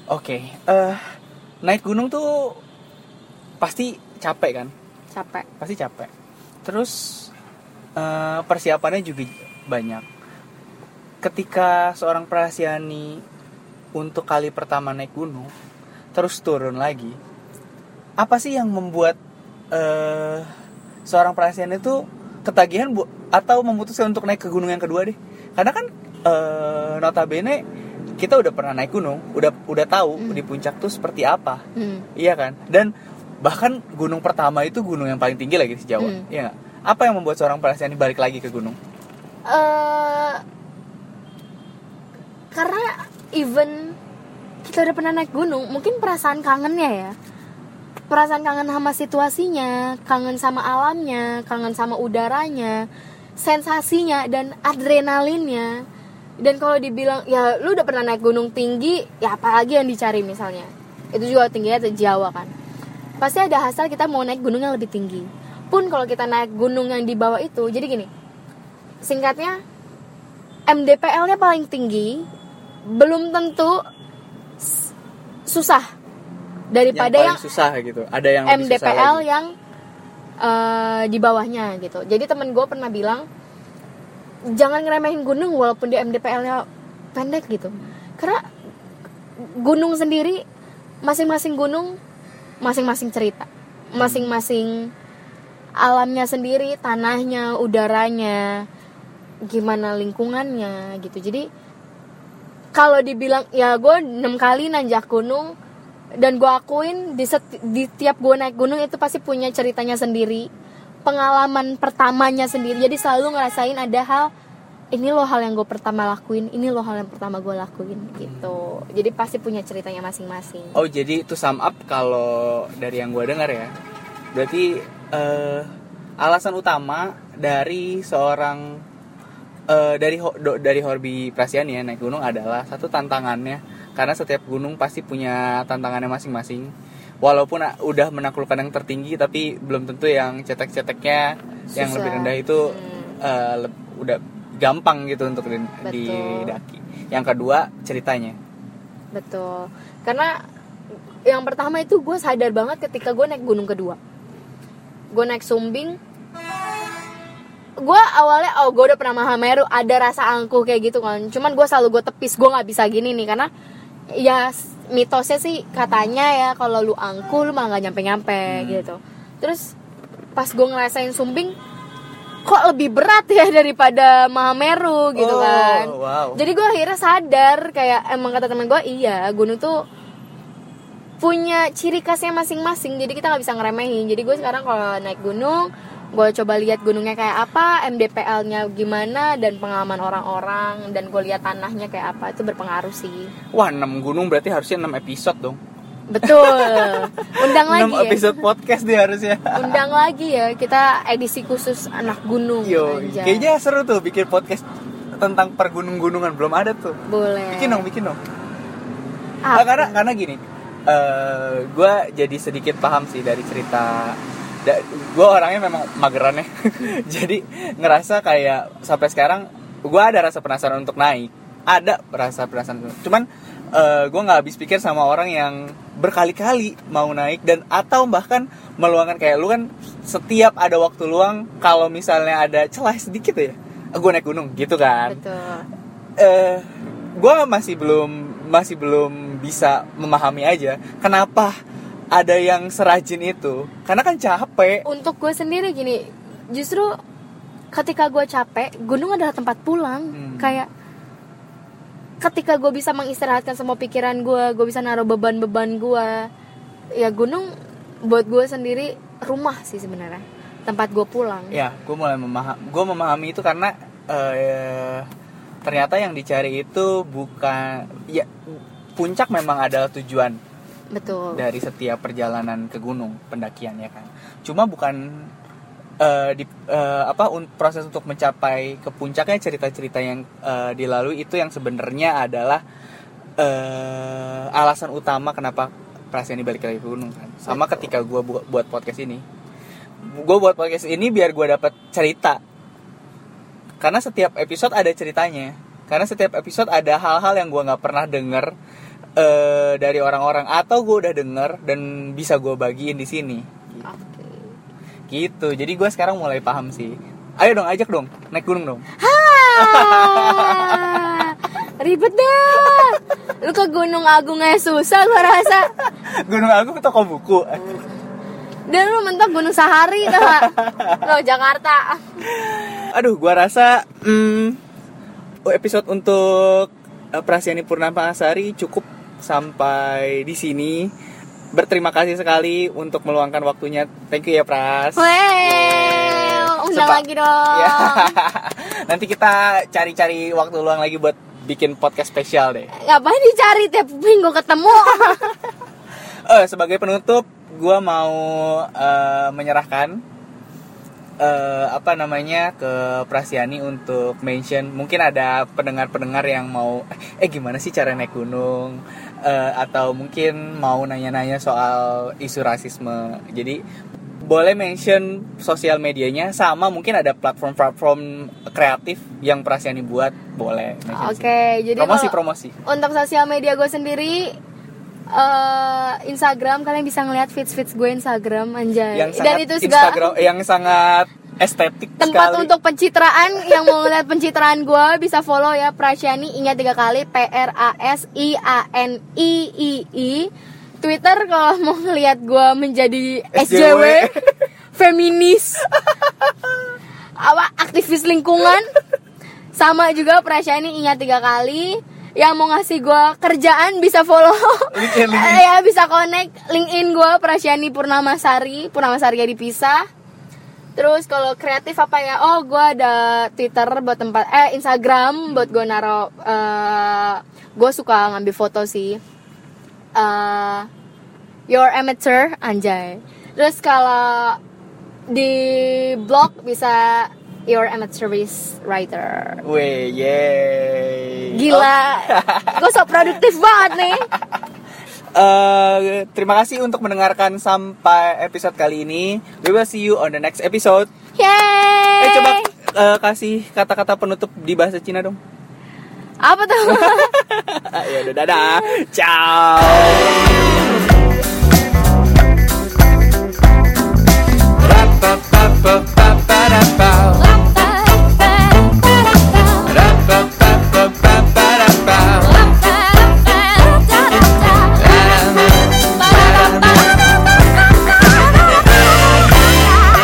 Oke eh naik gunung tuh pasti capek kan capek pasti capek terus eh, persiapannya juga banyak ketika seorang prahasiani untuk kali pertama naik gunung terus turun lagi apa sih yang membuat eh, seorang prahasiani itu ketagihan bu atau memutuskan untuk naik ke gunung yang kedua deh karena kan eh, notabene kita udah pernah naik gunung udah udah tahu Hmm. di puncak tuh seperti apa hmm. Iya kan? Dan bahkan gunung pertama itu gunung yang paling tinggi lagi di Jawa. Hmm. Nggak? apa yang membuat seorang Prasyani balik lagi ke gunung eh karena even kita udah pernah naik gunung mungkin perasaan kangennya ya perasaan kangen sama situasinya kangen sama alamnya kangen sama udaranya sensasinya dan adrenalinnya dan kalau dibilang ya lu udah pernah naik gunung tinggi ya apalagi yang dicari misalnya itu juga tingginya di Jawa kan pasti ada hasil kita mau naik gunung yang lebih tinggi. Pun kalau kita naik gunung yang di bawah itu jadi gini singkatnya MDPL-nya paling tinggi belum tentu susah daripada yang yang, susah gitu ada yang MDPL yang eh, di bawahnya gitu. Jadi temen gue pernah bilang jangan ngeremehin gunung walaupun dia MDPL-nya pendek gitu. Karena gunung sendiri masing-masing gunung masing-masing cerita. Masing-masing alamnya sendiri tanahnya udaranya gimana lingkungannya gitu. Jadi kalau dibilang ya gue enam kali nanjak gunung dan gue akuin di, seti- di tiap gue naik gunung itu pasti punya ceritanya sendiri pengalaman pertamanya sendiri. Jadi selalu ngerasain ada hal ini loh hal yang gue pertama lakuin ini loh hal yang pertama gue lakuin gitu. Jadi pasti punya ceritanya masing-masing. Oh jadi itu sum up kalau dari yang gue dengar ya Berarti eh, alasan utama dari seorang eh, dari ho- do- dari Horbi Prasyani ya naik gunung adalah satu tantangannya. Karena setiap gunung pasti punya tantangannya masing-masing. Walaupun ah, udah menaklukkan yang tertinggi tapi belum tentu yang cetek-ceteknya yang lebih rendah itu Hmm. leb- udah gampang gitu untuk di- Betul. didaki yang kedua ceritanya. Betul. Karena yang pertama itu gue sadar banget ketika gue naik gunung kedua. Gue naik sumbing. Gue awalnya oh gue udah pernah Mahameru ada rasa angkuh kayak gitu kan. Cuman gue selalu gue tepis gue nggak bisa gini nih karena ya mitosnya sih katanya ya kalau lu angkuh lu malah nggak nyampe nyampe gitu. Terus pas gue ngerasain sumbing kok lebih berat ya daripada Mahameru gitu Oh, kan. wow. jadi gue akhirnya sadar kayak emang kata teman gue iya gunung tuh punya ciri khasnya masing-masing jadi kita nggak bisa ngeremehin. Jadi gue sekarang kalau naik gunung gue coba lihat gunungnya kayak apa MDPL-nya gimana dan pengalaman orang-orang dan gue lihat tanahnya kayak apa itu berpengaruh sih. Wah 6 gunung berarti harusnya 6 episode dong betul. Undang 6 lagi ya. episode podcast dia harusnya. Undang lagi ya. Kita edisi khusus anak gunung Yo, kayaknya seru tuh bikin podcast tentang pergunung-gunungan. Belum ada tuh. boleh. Bikin dong, bikin dong. Ah, karena karena gini, eh gue jadi sedikit paham sih dari cerita. gue orangnya memang mageran ya, jadi ngerasa kayak sampai sekarang gue ada rasa penasaran untuk naik, ada rasa penasaran. Cuman gue nggak habis pikir sama orang yang berkali-kali mau naik dan atau bahkan meluangkan kayak lu kan setiap ada waktu luang kalau misalnya ada celah sedikit ya gue naik gunung gitu kan. Betul. Eh gue masih belum masih belum bisa memahami aja kenapa ada yang serajin itu karena kan capek. Untuk gue sendiri gini justru ketika gue capek gunung adalah tempat pulang. Hmm. kayak ketika gue bisa mengistirahatkan semua pikiran gue gue bisa naruh beban-beban gue ya gunung buat gue sendiri rumah sih sebenarnya tempat gue pulang. Ya gue mulai memaham gue memahami itu karena eh, ternyata yang dicari itu bukan ya puncak memang adalah tujuan betul. dari setiap perjalanan ke gunung pendakian ya kan. Cuma bukan eh, di eh, apa un- proses untuk mencapai ke puncaknya cerita-cerita yang eh, dilalui itu yang sebenarnya adalah eh, alasan utama kenapa perasaan balik lagi ke gunung kan. Sama Betul. ketika gue buat, buat podcast ini. Gue buat podcast ini biar gue dapat cerita. Karena setiap episode ada ceritanya. Karena setiap episode ada hal-hal yang gue nggak pernah denger eh, dari orang-orang. Atau gue udah denger dan bisa gue bagiin di sini. Oke. Gitu. Jadi gue sekarang mulai paham sih. Ayo dong ajak dong. Naik gunung dong. Ribet dah. Lu ke Gunung Agung aja susah gue rasa. Gunung agung toko buku. Dan lu mentok Gunung Sahari tuh lo Jakarta. Aduh gue rasa hmm, episode untuk eh, Prasyani Purnamasari cukup sampai di sini berterima kasih sekali untuk meluangkan waktunya thank you ya Pras well undang Sepa- lagi dong. Ya. Nanti kita cari-cari waktu luang lagi buat bikin podcast spesial deh. Ngapain dicari tiap minggu ketemu? Eh, sebagai penutup, gua mau eh, menyerahkan eh, apa namanya ke Prasiani untuk mention. Mungkin ada pendengar-pendengar yang mau, eh gimana sih cara naik gunung? Eh, atau mungkin mau nanya-nanya soal isu rasisme. Jadi boleh mention sosial medianya sama mungkin ada platform-platform kreatif yang Prasiani buat boleh Oke, sih. jadi promosi promosi Untuk sosial media gue sendiri eh Instagram kalian bisa ngeliat feeds feeds gue Instagram anjay. yang Dan sangat itu segala Instagram yang sangat estetik tempat sekali. untuk pencitraan yang mau ngeliat pencitraan gue bisa follow ya Prasyani ingat tiga kali P R A S I A N I I I. Twitter kalau mau ngeliat gue menjadi SJW, SJW. feminis. Apa aktivis lingkungan. Sama juga Prasyani ingat tiga kali. Yang mau ngasih gue kerjaan bisa follow. LinkedIn. Eh, ya bisa connect. LinkedIn gue Prasyani Purnamasari. Purnamasari gak dipisah Terus kalau kreatif apa ya? Oh, gue ada Twitter buat tempat eh Instagram buat gue naro eh gue suka ngambil foto sih. eh your amateur anjay. Terus kalau di blog bisa your amateurist writer. Weh, yeay. Gila. gue so produktif banget nih. Uh, terima kasih untuk mendengarkan sampai episode kali ini. We will see you on the next episode. Yeay! Eh coba uh, kasih kata-kata penutup di bahasa Cina dong. Apa tuh? ya udah dadah. Ciao.